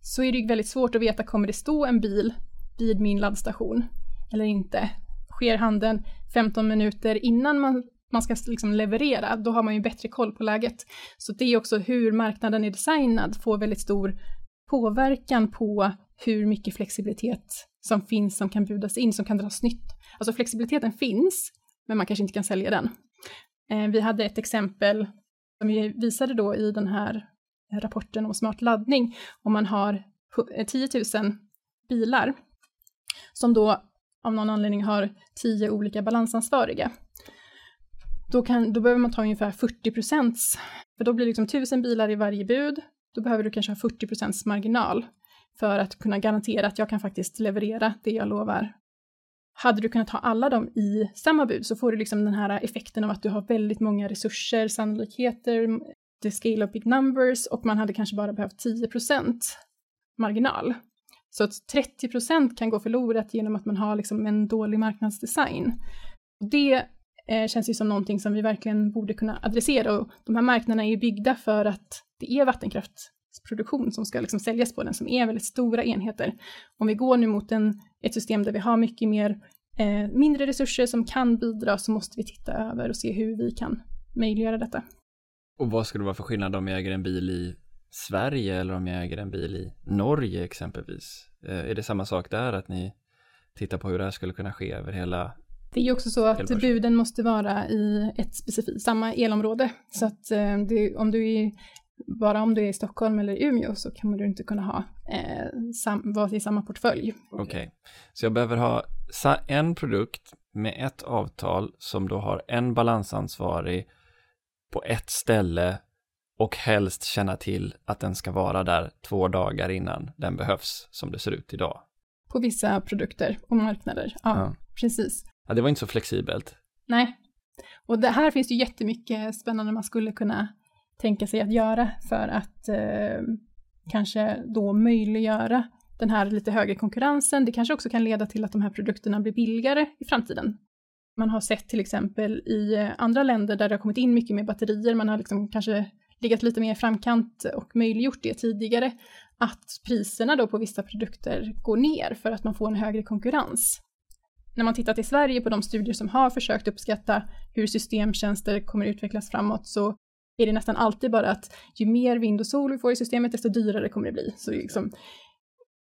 så är det ju väldigt svårt att veta, kommer det stå en bil vid min laddstation eller inte? Sker handeln 15 minuter innan man man ska liksom leverera, då har man ju bättre koll på läget. Så det är också hur marknaden är designad får väldigt stor påverkan på hur mycket flexibilitet som finns som kan budas in, som kan dras nytt. Alltså flexibiliteten finns, men man kanske inte kan sälja den. Eh, vi hade ett exempel som vi visade då i den här rapporten om smart laddning, om man har 10 000 eh, bilar som då av någon anledning har 10 olika balansansvariga. Då, kan, då behöver man ta ungefär 40 procents, för då blir det liksom 1000 bilar i varje bud, då behöver du kanske ha 40 procents marginal för att kunna garantera att jag kan faktiskt leverera det jag lovar. Hade du kunnat ha alla dem i samma bud så får du liksom den här effekten av att du har väldigt många resurser, sannolikheter, the scale of big numbers och man hade kanske bara behövt 10% marginal. Så att 30% kan gå förlorat genom att man har liksom en dålig marknadsdesign. Det eh, känns ju som någonting som vi verkligen borde kunna adressera och de här marknaderna är ju byggda för att det är vattenkraft produktion som ska liksom säljas på den, som är väldigt stora enheter. Om vi går nu mot en, ett system där vi har mycket mer eh, mindre resurser som kan bidra så måste vi titta över och se hur vi kan möjliggöra detta. Och vad skulle det vara för skillnad om jag äger en bil i Sverige eller om jag äger en bil i Norge exempelvis? Eh, är det samma sak där att ni tittar på hur det här skulle kunna ske över hela det är ju också så att buden måste vara i ett specifikt, samma elområde. Så att eh, det, om du är bara om du är i Stockholm eller Umeå så kommer du inte kunna ha eh, sam, vara i samma portfölj. Okej, okay. så jag behöver ha en produkt med ett avtal som då har en balansansvarig på ett ställe och helst känna till att den ska vara där två dagar innan den behövs som det ser ut idag. På vissa produkter och marknader, ja, ja. precis. Ja, det var inte så flexibelt. Nej, och det här finns ju jättemycket spännande man skulle kunna tänka sig att göra för att eh, kanske då möjliggöra den här lite högre konkurrensen. Det kanske också kan leda till att de här produkterna blir billigare i framtiden. Man har sett till exempel i eh, andra länder där det har kommit in mycket mer batterier, man har liksom kanske legat lite mer i framkant och möjliggjort det tidigare, att priserna då på vissa produkter går ner för att man får en högre konkurrens. När man tittar till Sverige på de studier som har försökt uppskatta hur systemtjänster kommer utvecklas framåt så är det nästan alltid bara att ju mer vind och sol vi får i systemet, desto dyrare kommer det bli. Så liksom,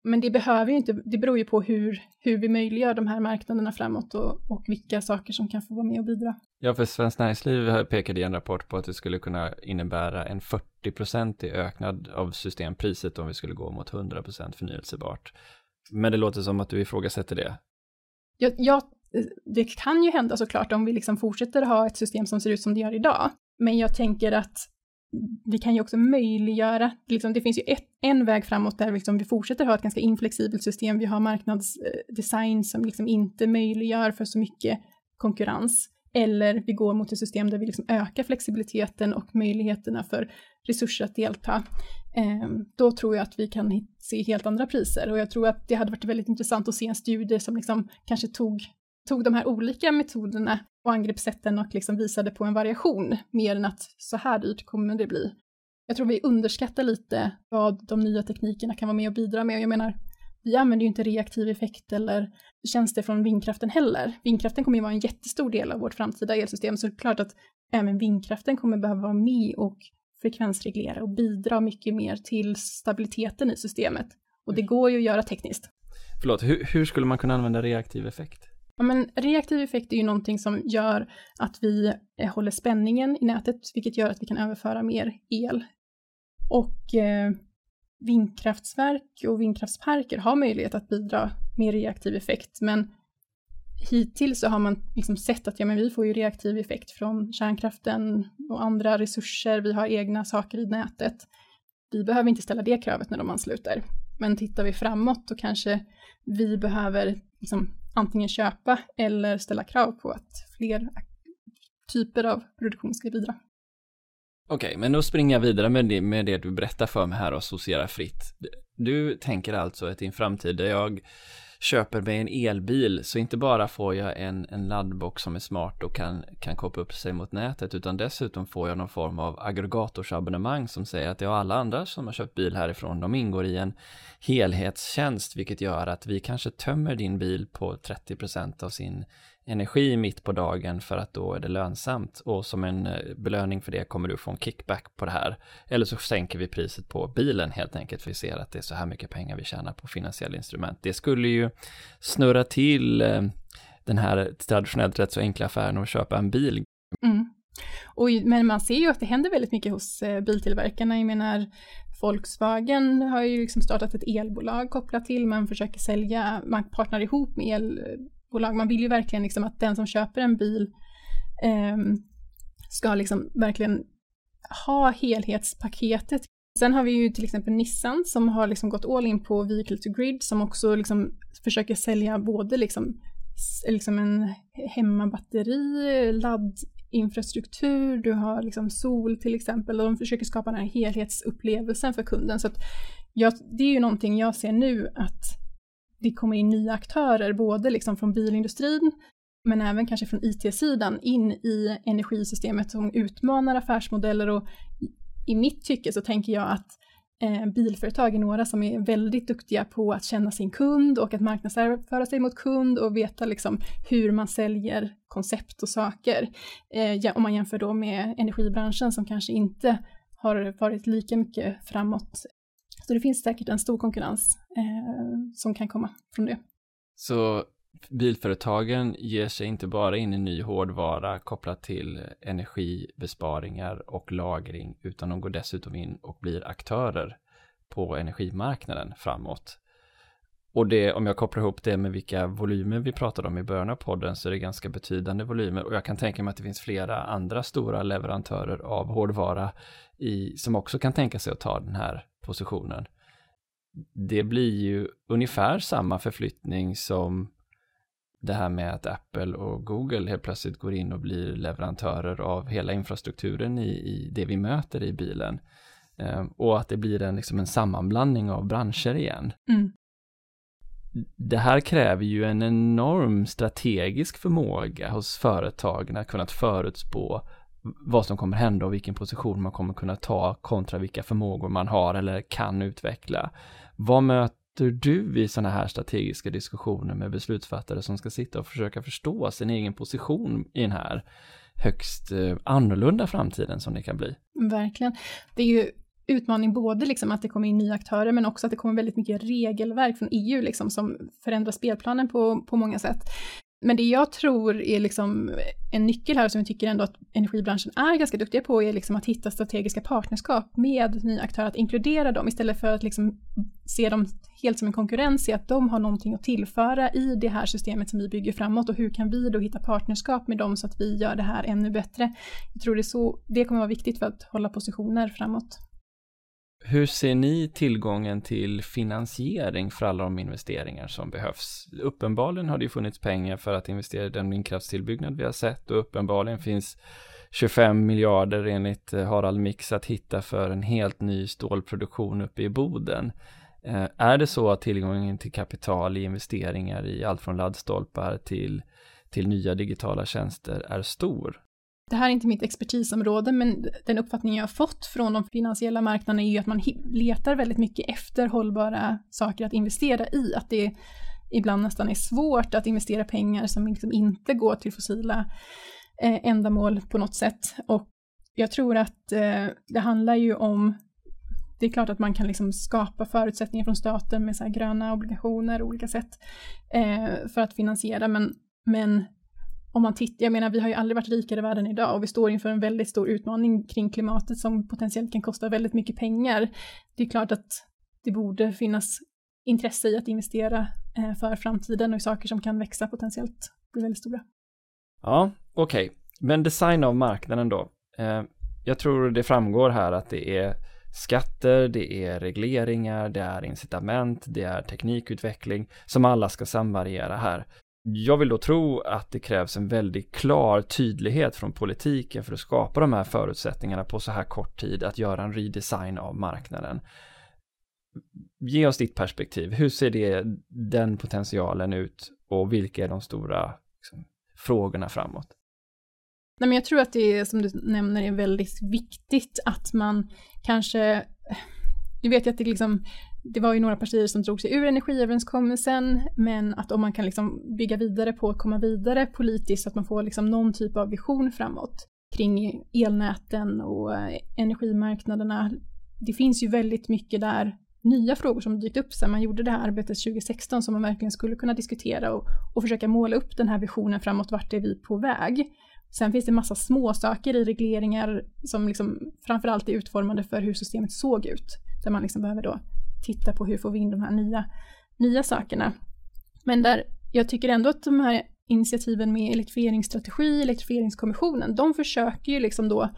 men det behöver ju inte, det beror ju på hur, hur vi möjliggör de här marknaderna framåt och, och vilka saker som kan få vara med och bidra. Ja, för Svenskt Näringsliv pekade i en rapport på att det skulle kunna innebära en 40 i öknad av systempriset om vi skulle gå mot 100% förnyelsebart. Men det låter som att du ifrågasätter det. Ja, ja, det kan ju hända såklart om vi liksom fortsätter ha ett system som ser ut som det gör idag. Men jag tänker att vi kan ju också möjliggöra, liksom, det finns ju ett, en väg framåt där liksom vi fortsätter ha ett ganska inflexibelt system, vi har marknadsdesign eh, som liksom inte möjliggör för så mycket konkurrens, eller vi går mot ett system där vi liksom ökar flexibiliteten och möjligheterna för resurser att delta. Eh, då tror jag att vi kan se helt andra priser. Och jag tror att det hade varit väldigt intressant att se en studie som liksom kanske tog tog de här olika metoderna och angreppssätten och liksom visade på en variation mer än att så här dyrt kommer det bli. Jag tror vi underskattar lite vad de nya teknikerna kan vara med och bidra med. Jag menar, vi använder ju inte reaktiv effekt eller tjänster från vindkraften heller. Vindkraften kommer ju vara en jättestor del av vårt framtida elsystem, så det är klart att även vindkraften kommer behöva vara med och frekvensreglera och bidra mycket mer till stabiliteten i systemet. Och det går ju att göra tekniskt. Förlåt, hur, hur skulle man kunna använda reaktiv effekt? Ja, men reaktiv effekt är ju någonting som gör att vi eh, håller spänningen i nätet, vilket gör att vi kan överföra mer el. Och eh, vindkraftsverk och vindkraftsparker har möjlighet att bidra med reaktiv effekt, men hittills så har man liksom sett att ja, men vi får ju reaktiv effekt från kärnkraften och andra resurser, vi har egna saker i nätet. Vi behöver inte ställa det kravet när de ansluter. Men tittar vi framåt då kanske vi behöver liksom antingen köpa eller ställa krav på att fler typer av produktion ska bidra. Okej, okay, men då springer jag vidare med det, med det du berättar för mig här och associerar fritt. Du tänker alltså att i en framtid där jag köper mig en elbil så inte bara får jag en, en laddbox som är smart och kan, kan koppla upp sig mot nätet utan dessutom får jag någon form av aggregatorsabonnemang som säger att jag alla andra som har köpt bil härifrån. De ingår i en helhetstjänst vilket gör att vi kanske tömmer din bil på 30% av sin energi mitt på dagen för att då är det lönsamt och som en eh, belöning för det kommer du få en kickback på det här. Eller så sänker vi priset på bilen helt enkelt för vi ser att det är så här mycket pengar vi tjänar på finansiella instrument. Det skulle ju snurra till eh, den här traditionellt rätt så enkla affären att köpa en bil. Mm. Och, men man ser ju att det händer väldigt mycket hos eh, biltillverkarna. Jag menar, Volkswagen har ju liksom startat ett elbolag kopplat till, man försöker sälja, man partnerar ihop med el bolag. Man vill ju verkligen liksom att den som köper en bil eh, ska liksom verkligen ha helhetspaketet. Sen har vi ju till exempel Nissan som har liksom gått all in på vehicle to grid som också liksom försöker sälja både liksom, liksom en hemmabatteri, laddinfrastruktur, du har liksom sol till exempel och de försöker skapa den här helhetsupplevelsen för kunden. Så att jag, det är ju någonting jag ser nu att det kommer in nya aktörer, både liksom från bilindustrin men även kanske från IT-sidan in i energisystemet som utmanar affärsmodeller och i mitt tycke så tänker jag att eh, bilföretag är några som är väldigt duktiga på att känna sin kund och att marknadsföra sig mot kund och veta liksom hur man säljer koncept och saker. Eh, om man jämför då med energibranschen som kanske inte har varit lika mycket framåt. Så det finns säkert en stor konkurrens eh, som kan komma från det. Så bilföretagen ger sig inte bara in i ny hårdvara kopplat till energibesparingar och lagring, utan de går dessutom in och blir aktörer på energimarknaden framåt. Och det, om jag kopplar ihop det med vilka volymer vi pratade om i början av podden så är det ganska betydande volymer och jag kan tänka mig att det finns flera andra stora leverantörer av hårdvara i, som också kan tänka sig att ta den här positionen. Det blir ju ungefär samma förflyttning som det här med att Apple och Google helt plötsligt går in och blir leverantörer av hela infrastrukturen i, i det vi möter i bilen. Ehm, och att det blir en, liksom en sammanblandning av branscher igen. Mm. Det här kräver ju en enorm strategisk förmåga hos företagen att kunna förutspå vad som kommer hända och vilken position man kommer kunna ta kontra vilka förmågor man har eller kan utveckla. Vad möter du i sådana här strategiska diskussioner med beslutsfattare som ska sitta och försöka förstå sin egen position i den här högst eh, annorlunda framtiden som det kan bli? Verkligen. Det är ju utmaning både liksom att det kommer in nya aktörer men också att det kommer väldigt mycket regelverk från EU liksom som förändrar spelplanen på, på många sätt. Men det jag tror är liksom en nyckel här som jag tycker ändå att energibranschen är ganska duktiga på är liksom att hitta strategiska partnerskap med nya aktörer, att inkludera dem istället för att liksom se dem helt som en konkurrens se att de har någonting att tillföra i det här systemet som vi bygger framåt och hur kan vi då hitta partnerskap med dem så att vi gör det här ännu bättre. Jag tror det, är så, det kommer vara viktigt för att hålla positioner framåt. Hur ser ni tillgången till finansiering för alla de investeringar som behövs? Uppenbarligen har det ju funnits pengar för att investera i den vindkraftstillbyggnad vi har sett och uppenbarligen finns 25 miljarder enligt eh, Harald Mix att hitta för en helt ny stålproduktion uppe i Boden. Eh, är det så att tillgången till kapital i investeringar i allt från laddstolpar till, till nya digitala tjänster är stor? Det här är inte mitt expertisområde, men den uppfattning jag har fått från de finansiella marknaderna är ju att man letar väldigt mycket efter hållbara saker att investera i, att det ibland nästan är svårt att investera pengar som liksom inte går till fossila eh, ändamål på något sätt. Och jag tror att eh, det handlar ju om det är klart att man kan liksom skapa förutsättningar från staten med så gröna obligationer och olika sätt eh, för att finansiera, men, men om man tittar, jag menar vi har ju aldrig varit rikare i världen idag och vi står inför en väldigt stor utmaning kring klimatet som potentiellt kan kosta väldigt mycket pengar. Det är klart att det borde finnas intresse i att investera eh, för framtiden och i saker som kan växa potentiellt bli väldigt stora. Ja, okej. Okay. Men design av marknaden då. Eh, jag tror det framgår här att det är skatter, det är regleringar, det är incitament, det är teknikutveckling som alla ska samvariera här. Jag vill då tro att det krävs en väldigt klar tydlighet från politiken för att skapa de här förutsättningarna på så här kort tid att göra en redesign av marknaden. Ge oss ditt perspektiv. Hur ser det, den potentialen ut och vilka är de stora liksom, frågorna framåt? Nej, men jag tror att det är, som du nämner är väldigt viktigt att man kanske, du vet ju att det liksom det var ju några partier som drog sig ur energiöverenskommelsen, men att om man kan liksom bygga vidare på att komma vidare politiskt, så att man får liksom någon typ av vision framåt kring elnäten och eh, energimarknaderna. Det finns ju väldigt mycket där nya frågor som dykt upp sen man gjorde det här arbetet 2016 som man verkligen skulle kunna diskutera och, och försöka måla upp den här visionen framåt, vart är vi på väg? Sen finns det massa små saker i regleringar som liksom framförallt är utformade för hur systemet såg ut, där man liksom behöver då titta på hur får vi in de här nya, nya sakerna. Men där jag tycker ändå att de här initiativen med elektrifieringsstrategi, elektrifieringskommissionen, de försöker ju liksom då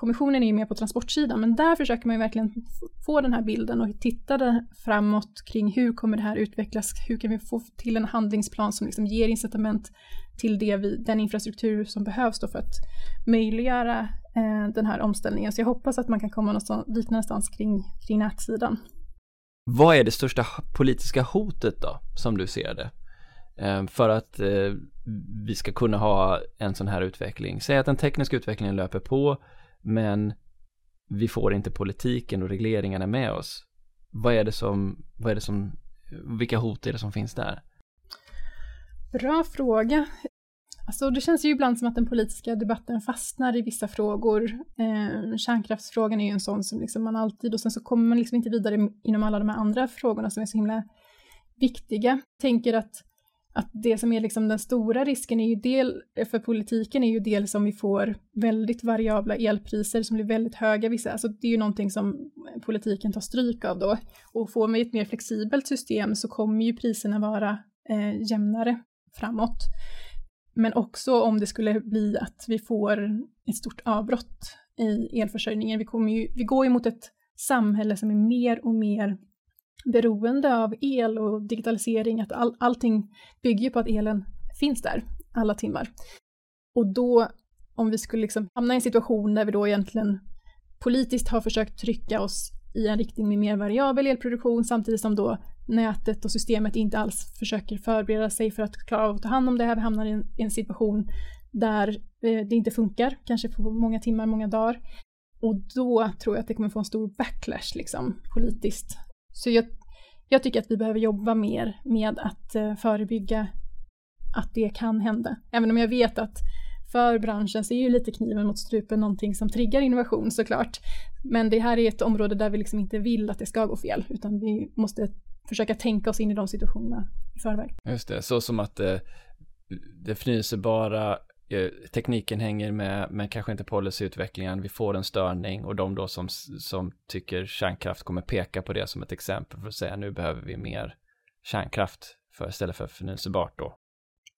Kommissionen är ju mer på transportsidan, men där försöker man ju verkligen få den här bilden och titta framåt kring hur kommer det här utvecklas, hur kan vi få till en handlingsplan som liksom ger incitament till det vi, den infrastruktur som behövs då för att möjliggöra eh, den här omställningen. Så jag hoppas att man kan komma någonstans, dit någonstans kring, kring nätsidan. Vad är det största politiska hotet då, som du ser det? Ehm, för att eh, vi ska kunna ha en sån här utveckling. Säg att den tekniska utvecklingen löper på, men vi får inte politiken och regleringarna med oss. Vad är det som, vad är det som, vilka hot är det som finns där? Bra fråga. Alltså det känns ju ibland som att den politiska debatten fastnar i vissa frågor. Eh, kärnkraftsfrågan är ju en sån som liksom man alltid, och sen så kommer man liksom inte vidare inom alla de här andra frågorna som är så himla viktiga. Jag tänker att att det som är liksom den stora risken är ju del, för politiken är ju del som vi får väldigt variabla elpriser som blir väldigt höga vissa, alltså det är ju någonting som politiken tar stryk av då. Och får vi ett mer flexibelt system så kommer ju priserna vara eh, jämnare framåt. Men också om det skulle bli att vi får ett stort avbrott i elförsörjningen. Vi, kommer ju, vi går ju mot ett samhälle som är mer och mer beroende av el och digitalisering, att all, allting bygger på att elen finns där alla timmar. Och då, om vi skulle liksom hamna i en situation där vi då egentligen politiskt har försökt trycka oss i en riktning med mer variabel elproduktion samtidigt som då nätet och systemet inte alls försöker förbereda sig för att klara av att ta hand om det här. Vi hamnar i en, i en situation där eh, det inte funkar, kanske på många timmar, många dagar. Och då tror jag att det kommer få en stor backlash liksom, politiskt så jag, jag tycker att vi behöver jobba mer med att eh, förebygga att det kan hända. Även om jag vet att för branschen så är ju lite kniven mot strupen någonting som triggar innovation såklart. Men det här är ett område där vi liksom inte vill att det ska gå fel, utan vi måste försöka tänka oss in i de situationerna i förväg. Just det, så som att eh, det förnyelsebara Eh, tekniken hänger med, men kanske inte policyutvecklingen. Vi får en störning och de då som, som tycker kärnkraft kommer peka på det som ett exempel för att säga nu behöver vi mer kärnkraft för, istället för förnyelsebart då.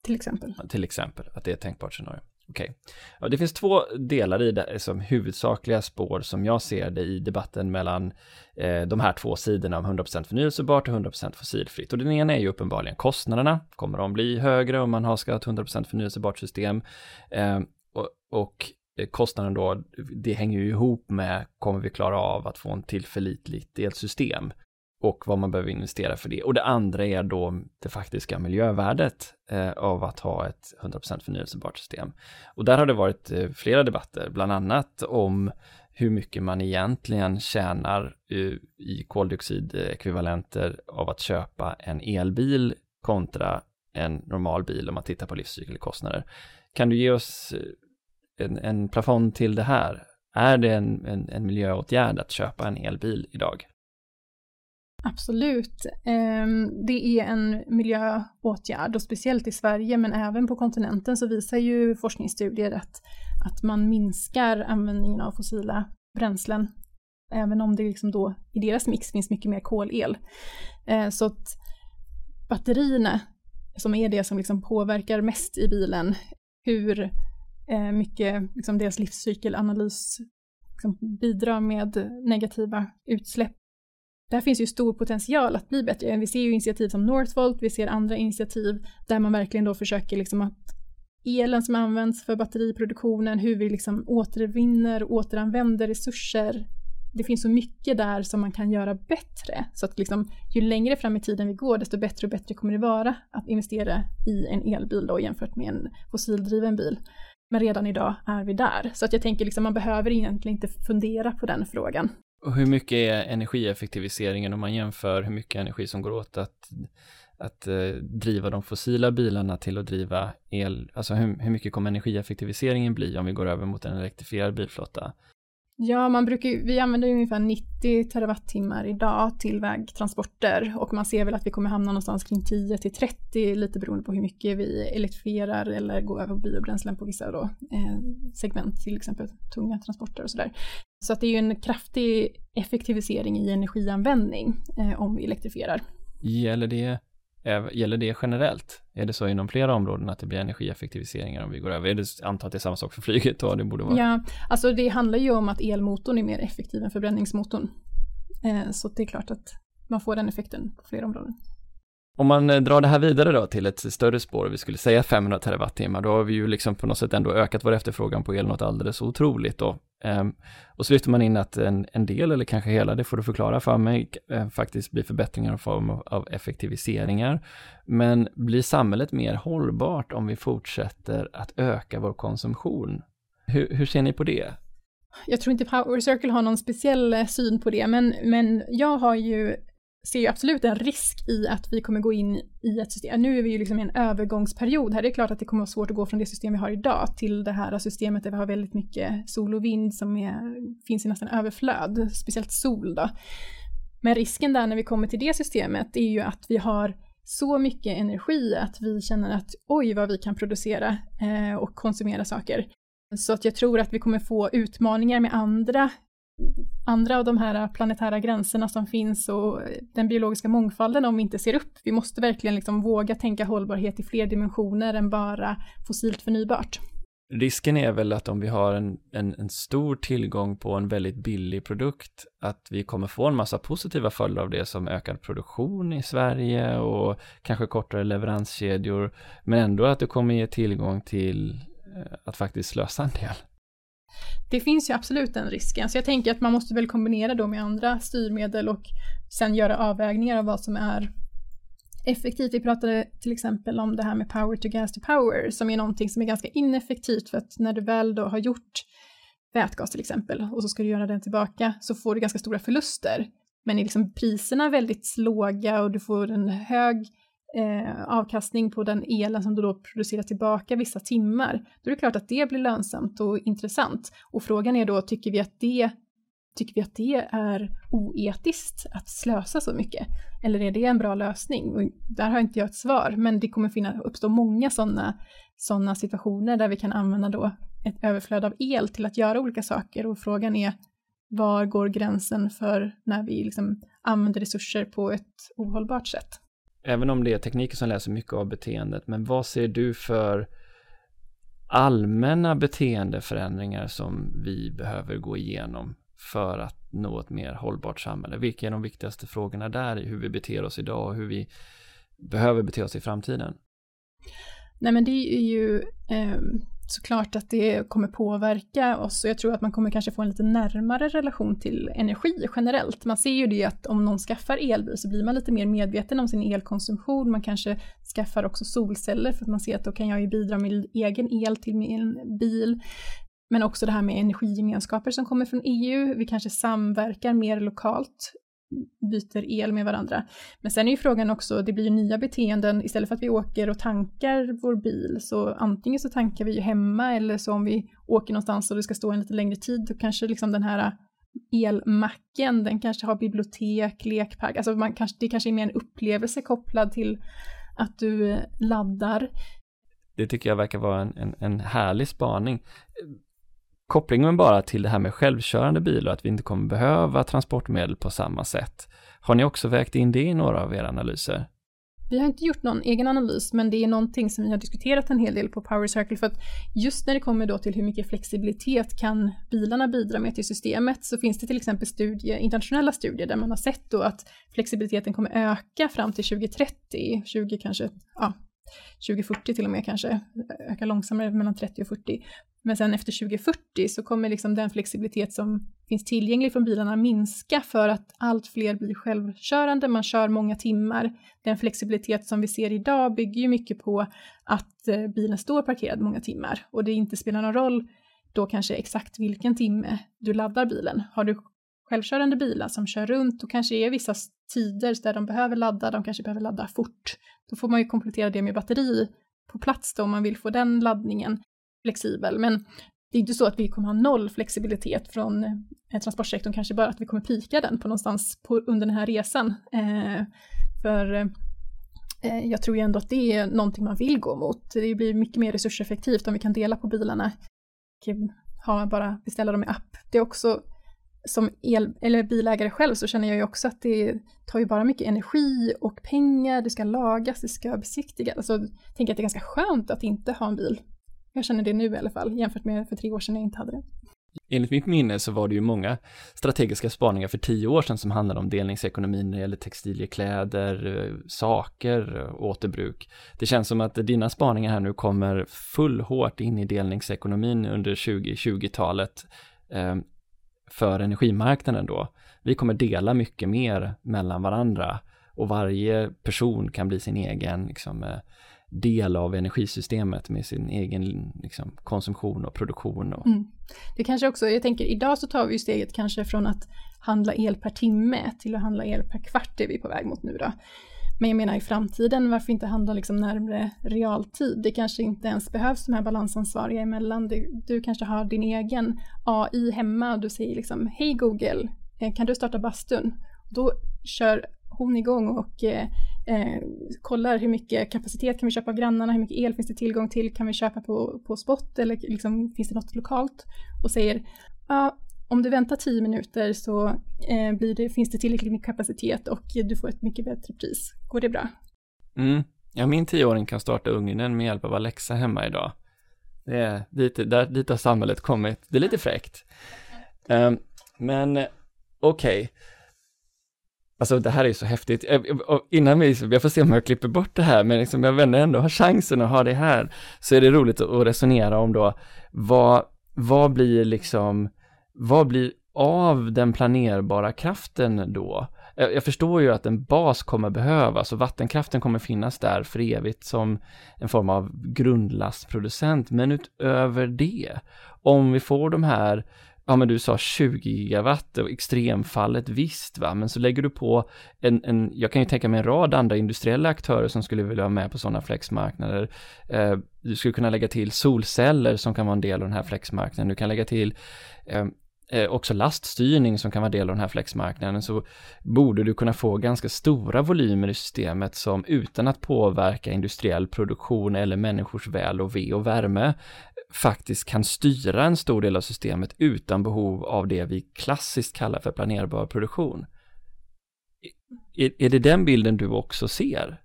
Till exempel. Till exempel, att det är ett tänkbart scenario. Okej. Okay. Ja, det finns två delar i det som huvudsakliga spår som jag ser det i debatten mellan eh, de här två sidorna om 100% förnyelsebart och 100% fossilfritt. Och den ena är ju uppenbarligen kostnaderna. Kommer de bli högre om man har ska ha ett 100% förnyelsebart system? Eh, och, och eh, kostnaden då, det hänger ju ihop med, kommer vi klara av att få en tillförlitligt elsystem? Och vad man behöver investera för det. Och det andra är då det faktiska miljövärdet eh, av att ha ett 100% förnyelsebart system. Och där har det varit eh, flera debatter, bland annat om hur mycket man egentligen tjänar uh, i koldioxidekvivalenter av att köpa en elbil kontra en normal bil om man tittar på livscykelkostnader. Kan du ge oss eh, en, en plafond till det här? Är det en, en, en miljöåtgärd att köpa en elbil idag? Absolut. Ehm, det är en miljöåtgärd och speciellt i Sverige men även på kontinenten så visar ju forskningsstudier att, att man minskar användningen av fossila bränslen även om det liksom då i deras mix finns mycket mer kolel. Ehm, så att batterierna som är det som liksom påverkar mest i bilen, hur eh, mycket liksom deras livscykelanalys liksom bidrar med negativa utsläpp där finns ju stor potential att bli bättre. Vi ser ju initiativ som Northvolt, vi ser andra initiativ där man verkligen då försöker liksom att elen som används för batteriproduktionen, hur vi liksom återvinner och återanvänder resurser. Det finns så mycket där som man kan göra bättre. Så att liksom, ju längre fram i tiden vi går, desto bättre och bättre kommer det vara att investera i en elbil då, jämfört med en fossildriven bil. Men redan idag är vi där. Så att jag tänker liksom man behöver egentligen inte fundera på den frågan. Och hur mycket är energieffektiviseringen om man jämför hur mycket energi som går åt att, att eh, driva de fossila bilarna till att driva el, alltså hur, hur mycket kommer energieffektiviseringen bli om vi går över mot en elektrifierad bilflotta? Ja, man brukar, vi använder ungefär 90 terawattimmar idag till vägtransporter och man ser väl att vi kommer hamna någonstans kring 10 till 30 lite beroende på hur mycket vi elektrifierar eller går över på biobränslen på vissa då, eh, segment, till exempel tunga transporter och sådär. Så att det är ju en kraftig effektivisering i energianvändning eh, om vi elektrifierar. Gäller det Eh, gäller det generellt? Är det så inom flera områden att det blir energieffektiviseringar om vi går över? Är det, antar att det är samma sak för flyget då? Det borde vara. Ja, alltså det handlar ju om att elmotorn är mer effektiv än förbränningsmotorn. Eh, så det är klart att man får den effekten på flera områden. Om man eh, drar det här vidare då till ett större spår, vi skulle säga 500 terawattimmar, då har vi ju liksom på något sätt ändå ökat vår efterfrågan på el något alldeles otroligt då. Ehm, och så lyfter man in att en, en, del, eller kanske hela, det får du förklara för mig, eh, faktiskt blir förbättringar i form av, av, effektiviseringar. Men blir samhället mer hållbart om vi fortsätter att öka vår konsumtion? Hur, hur ser ni på det? Jag tror inte Power Circle har någon speciell eh, syn på det, men, men jag har ju ser ju absolut en risk i att vi kommer gå in i ett system. Nu är vi ju liksom i en övergångsperiod här. Det är klart att det kommer vara svårt att gå från det system vi har idag till det här systemet där vi har väldigt mycket sol och vind som är, finns i nästan överflöd, speciellt sol då. Men risken där när vi kommer till det systemet är ju att vi har så mycket energi att vi känner att oj vad vi kan producera eh, och konsumera saker. Så att jag tror att vi kommer få utmaningar med andra andra av de här planetära gränserna som finns och den biologiska mångfalden om vi inte ser upp. Vi måste verkligen liksom våga tänka hållbarhet i fler dimensioner än bara fossilt förnybart. Risken är väl att om vi har en, en, en, stor tillgång på en väldigt billig produkt, att vi kommer få en massa positiva följder av det som ökad produktion i Sverige och kanske kortare leveranskedjor, men ändå att det kommer ge tillgång till eh, att faktiskt slösa en del. Det finns ju absolut den risken, så jag tänker att man måste väl kombinera då med andra styrmedel och sen göra avvägningar av vad som är effektivt. Vi pratade till exempel om det här med power to gas to power som är någonting som är ganska ineffektivt för att när du väl då har gjort vätgas till exempel och så ska du göra den tillbaka så får du ganska stora förluster. Men är liksom priserna väldigt låga och du får en hög eh, avkastning på den elen som du då producerar tillbaka vissa timmar, då är det klart att det blir lönsamt och intressant. Och frågan är då, tycker vi att det Tycker vi att det är oetiskt att slösa så mycket? Eller är det en bra lösning? Och där har inte jag ett svar, men det kommer finna, uppstå många sådana såna situationer där vi kan använda då ett överflöd av el till att göra olika saker och frågan är var går gränsen för när vi liksom använder resurser på ett ohållbart sätt? Även om det är tekniken som läser mycket av beteendet, men vad ser du för allmänna beteendeförändringar som vi behöver gå igenom för att nå ett mer hållbart samhälle? Vilka är de viktigaste frågorna där i hur vi beter oss idag och hur vi behöver bete oss i framtiden? Nej men det är ju eh, såklart att det kommer påverka oss och jag tror att man kommer kanske få en lite närmare relation till energi generellt. Man ser ju det att om någon skaffar elbil så blir man lite mer medveten om sin elkonsumtion. Man kanske skaffar också solceller för att man ser att då kan jag ju bidra med egen el till min bil. Men också det här med energigemenskaper som kommer från EU. Vi kanske samverkar mer lokalt byter el med varandra. Men sen är ju frågan också, det blir ju nya beteenden, istället för att vi åker och tankar vår bil, så antingen så tankar vi ju hemma eller så om vi åker någonstans och det ska stå en lite längre tid, då kanske liksom den här elmacken, den kanske har bibliotek, lekpark, alltså man kanske, det kanske är mer en upplevelse kopplad till att du eh, laddar. Det tycker jag verkar vara en, en, en härlig spaning kopplingen bara till det här med självkörande bilar, att vi inte kommer behöva transportmedel på samma sätt. Har ni också vägt in det i några av era analyser? Vi har inte gjort någon egen analys, men det är någonting som vi har diskuterat en hel del på Power Circle, för att just när det kommer då till hur mycket flexibilitet kan bilarna bidra med till systemet, så finns det till exempel studier, internationella studier där man har sett då att flexibiliteten kommer öka fram till 2030, 20 kanske, ja, 2040 till och med kanske, öka långsammare mellan 30 och 40. Men sen efter 2040 så kommer liksom den flexibilitet som finns tillgänglig från bilarna minska för att allt fler blir självkörande, man kör många timmar. Den flexibilitet som vi ser idag bygger ju mycket på att eh, bilen står parkerad många timmar och det inte spelar någon roll då kanske exakt vilken timme du laddar bilen. Har du självkörande bilar som kör runt och kanske är vissa tider där de behöver ladda, de kanske behöver ladda fort. Då får man ju komplettera det med batteri på plats då om man vill få den laddningen flexibel. Men det är inte så att vi kommer ha noll flexibilitet från eh, transportsektorn, kanske bara att vi kommer pika den på någonstans på, under den här resan. Eh, för eh, jag tror ju ändå att det är någonting man vill gå mot. Det blir mycket mer resurseffektivt om vi kan dela på bilarna och ha, bara beställa dem i app. Det är också som el, eller bilägare själv så känner jag ju också att det tar ju bara mycket energi och pengar, det ska lagas, det ska besiktigas. Alltså, jag tänker att det är ganska skönt att inte ha en bil. Jag känner det nu i alla fall, jämfört med för tre år sedan jag inte hade det. Enligt mitt minne så var det ju många strategiska spaningar för tio år sedan som handlade om delningsekonomin när det gäller textilier, kläder, saker, återbruk. Det känns som att dina spaningar här nu kommer full hårt in i delningsekonomin under 2020-talet för energimarknaden då. Vi kommer dela mycket mer mellan varandra och varje person kan bli sin egen liksom, eh, del av energisystemet med sin egen liksom, konsumtion och produktion. Och... Mm. Det kanske också, jag tänker idag så tar vi ju steget kanske från att handla el per timme till att handla el per kvart det är vi på väg mot nu då. Men jag menar i framtiden, varför inte handla liksom närmre realtid? Det kanske inte ens behövs de här balansansvariga emellan. Du, du kanske har din egen AI hemma och du säger liksom Hej Google, eh, kan du starta bastun? Då kör hon igång och eh, eh, kollar hur mycket kapacitet kan vi köpa av grannarna, hur mycket el finns det tillgång till, kan vi köpa på, på spot eller liksom, finns det något lokalt? Och säger ja, om du väntar tio minuter så eh, blir det, finns det tillräckligt med kapacitet och du får ett mycket bättre pris. Går det bra? Mm. Ja, min tioåring kan starta ugnen med hjälp av Alexa hemma idag. Det är dit, där, dit har samhället kommit. Det är lite fräckt. Um, men okej. Okay. Alltså det här är ju så häftigt. Eh, innan vi, jag får se om jag klipper bort det här, men liksom jag vänder ändå har chansen att ha det här, så är det roligt att resonera om då, vad, vad blir liksom, vad blir av den planerbara kraften då? Eh, jag förstår ju att en bas kommer behövas och vattenkraften kommer finnas där för evigt som en form av grundlastproducent, men utöver det, om vi får de här ja men du sa 20 gigawatt och extremfallet visst va, men så lägger du på en, en, jag kan ju tänka mig en rad andra industriella aktörer som skulle vilja vara med på sådana flexmarknader. Eh, du skulle kunna lägga till solceller som kan vara en del av den här flexmarknaden, du kan lägga till eh, Eh, också laststyrning som kan vara del av den här flexmarknaden så borde du kunna få ganska stora volymer i systemet som utan att påverka industriell produktion eller människors väl och ve och värme faktiskt kan styra en stor del av systemet utan behov av det vi klassiskt kallar för planerbar produktion. Är, är det den bilden du också ser?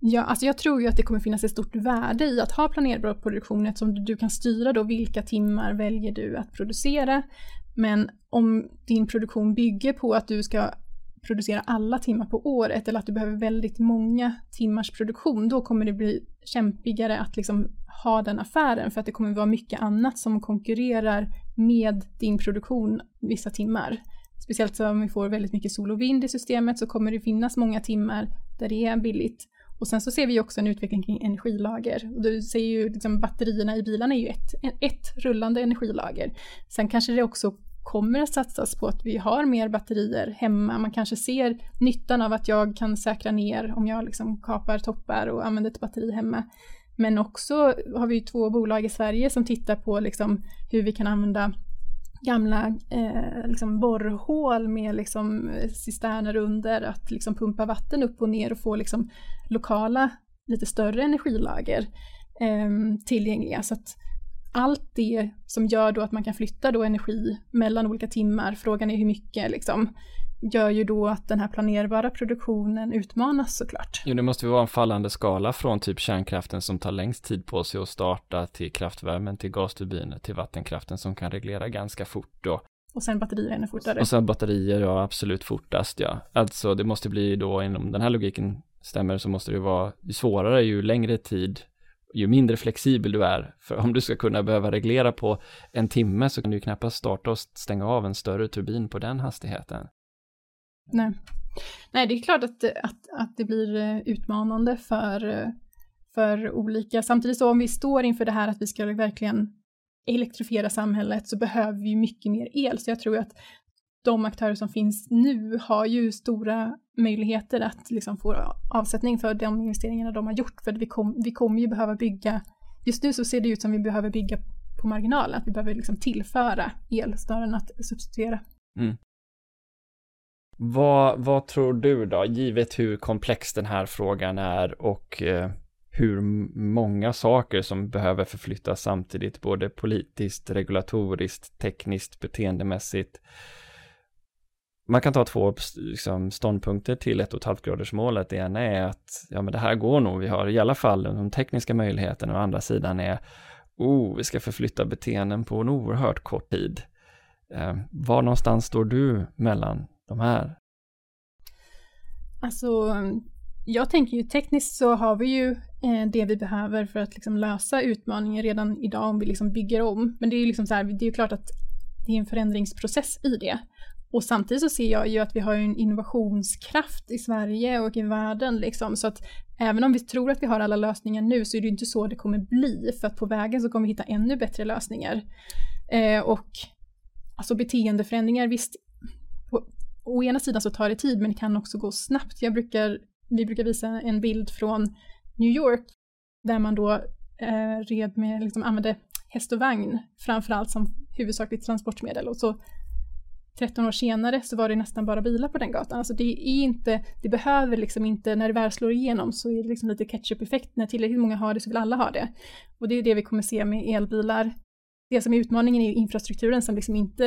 Ja, alltså jag tror ju att det kommer finnas ett stort värde i att ha planerbar produktion eftersom du, kan styra då vilka timmar väljer du att producera. Men om din produktion bygger på att du ska producera alla timmar på året eller att du behöver väldigt många timmars produktion, då kommer det bli kämpigare att liksom ha den affären för att det kommer vara mycket annat som konkurrerar med din produktion vissa timmar. Speciellt om vi får väldigt mycket sol och vind i systemet så kommer det finnas många timmar där det är billigt. Och sen så ser vi också en utveckling kring energilager. Och du ser ju liksom batterierna i bilarna är ju ett, ett rullande energilager. Sen kanske det också kommer att satsas på att vi har mer batterier hemma. Man kanske ser nyttan av att jag kan säkra ner om jag liksom kapar toppar och använder ett batteri hemma. Men också har vi två bolag i Sverige som tittar på liksom hur vi kan använda gamla eh, liksom borrhål med liksom eh, cisterner under att liksom pumpa vatten upp och ner och få liksom lokala lite större energilager eh, tillgängliga. Så att allt det som gör då att man kan flytta då energi mellan olika timmar, frågan är hur mycket liksom, gör ju då att den här planerbara produktionen utmanas såklart. Jo, det måste ju vara en fallande skala från typ kärnkraften som tar längst tid på sig att starta till kraftvärmen, till gasturbiner, till vattenkraften som kan reglera ganska fort då. Och sen batterier ännu fortare. Och sen batterier, ja absolut fortast ja. Alltså det måste bli då inom den här logiken stämmer så måste det vara ju svårare ju längre tid ju mindre flexibel du är. För om du ska kunna behöva reglera på en timme så kan du ju knappast starta och stänga av en större turbin på den hastigheten. Nej, Nej det är klart att, att, att det blir eh, utmanande för, eh, för olika, samtidigt så om vi står inför det här att vi ska verkligen elektrifiera samhället så behöver vi mycket mer el. Så jag tror att de aktörer som finns nu har ju stora möjligheter att liksom få avsättning för de investeringarna de har gjort. För vi, kom, vi kommer ju behöva bygga, just nu så ser det ut som vi behöver bygga på marginalen, att vi behöver liksom tillföra el snarare än att substituera. Mm. Vad, vad tror du då, givet hur komplex den här frågan är och eh, hur många saker som behöver förflyttas samtidigt, både politiskt, regulatoriskt, tekniskt, beteendemässigt. Man kan ta två liksom, ståndpunkter till ett och ett halvt gradersmålet. Det ena är att ja, men det här går nog, vi har i alla fall de tekniska möjligheterna och andra sidan är oh, vi ska förflytta beteenden på en oerhört kort tid. Eh, var någonstans står du mellan de här? Alltså, jag tänker ju tekniskt så har vi ju eh, det vi behöver för att liksom lösa utmaningen redan idag om vi liksom bygger om. Men det är ju liksom så här, det är ju klart att det är en förändringsprocess i det. Och samtidigt så ser jag ju att vi har en innovationskraft i Sverige och i världen liksom, så att även om vi tror att vi har alla lösningar nu så är det ju inte så det kommer bli, för att på vägen så kommer vi hitta ännu bättre lösningar. Eh, och alltså beteendeförändringar, visst, å ena sidan så tar det tid men det kan också gå snabbt. Jag brukar, vi brukar visa en bild från New York där man då eh, red med, liksom använde häst och vagn framförallt som huvudsakligt transportmedel och så 13 år senare så var det nästan bara bilar på den gatan. Alltså det är inte, det behöver liksom inte, när det väl slår igenom så är det liksom lite ketchup-effekt. När tillräckligt många har det så vill alla ha det. Och det är det vi kommer se med elbilar. Det som är utmaningen är infrastrukturen som liksom inte,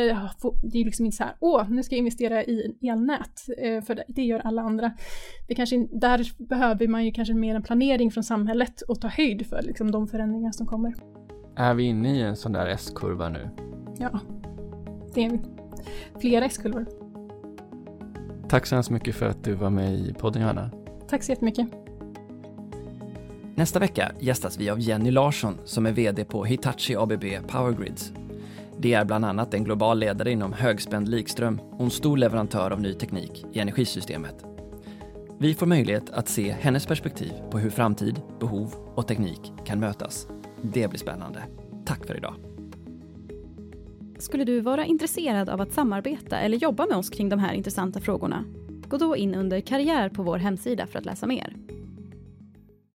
det är liksom inte så här, åh, nu ska jag investera i elnät, eh, för det gör alla andra. Det kanske, där behöver man ju kanske mer en planering från samhället och ta höjd för liksom de förändringar som kommer. Är vi inne i en sån där S-kurva nu? Ja, det är vi flera S-kurvor. Tack så hemskt mycket för att du var med i podden Johanna. Tack så jättemycket. Nästa vecka gästas vi av Jenny Larsson som är VD på Hitachi ABB Power Grids. Det är bland annat en global ledare inom högspänd likström och en stor leverantör av ny teknik i energisystemet. Vi får möjlighet att se hennes perspektiv på hur framtid, behov och teknik kan mötas. Det blir spännande. Tack för idag. Skulle du vara intresserad av att samarbeta eller jobba med oss kring de här intressanta frågorna? Gå då in under karriär på vår hemsida för att läsa mer.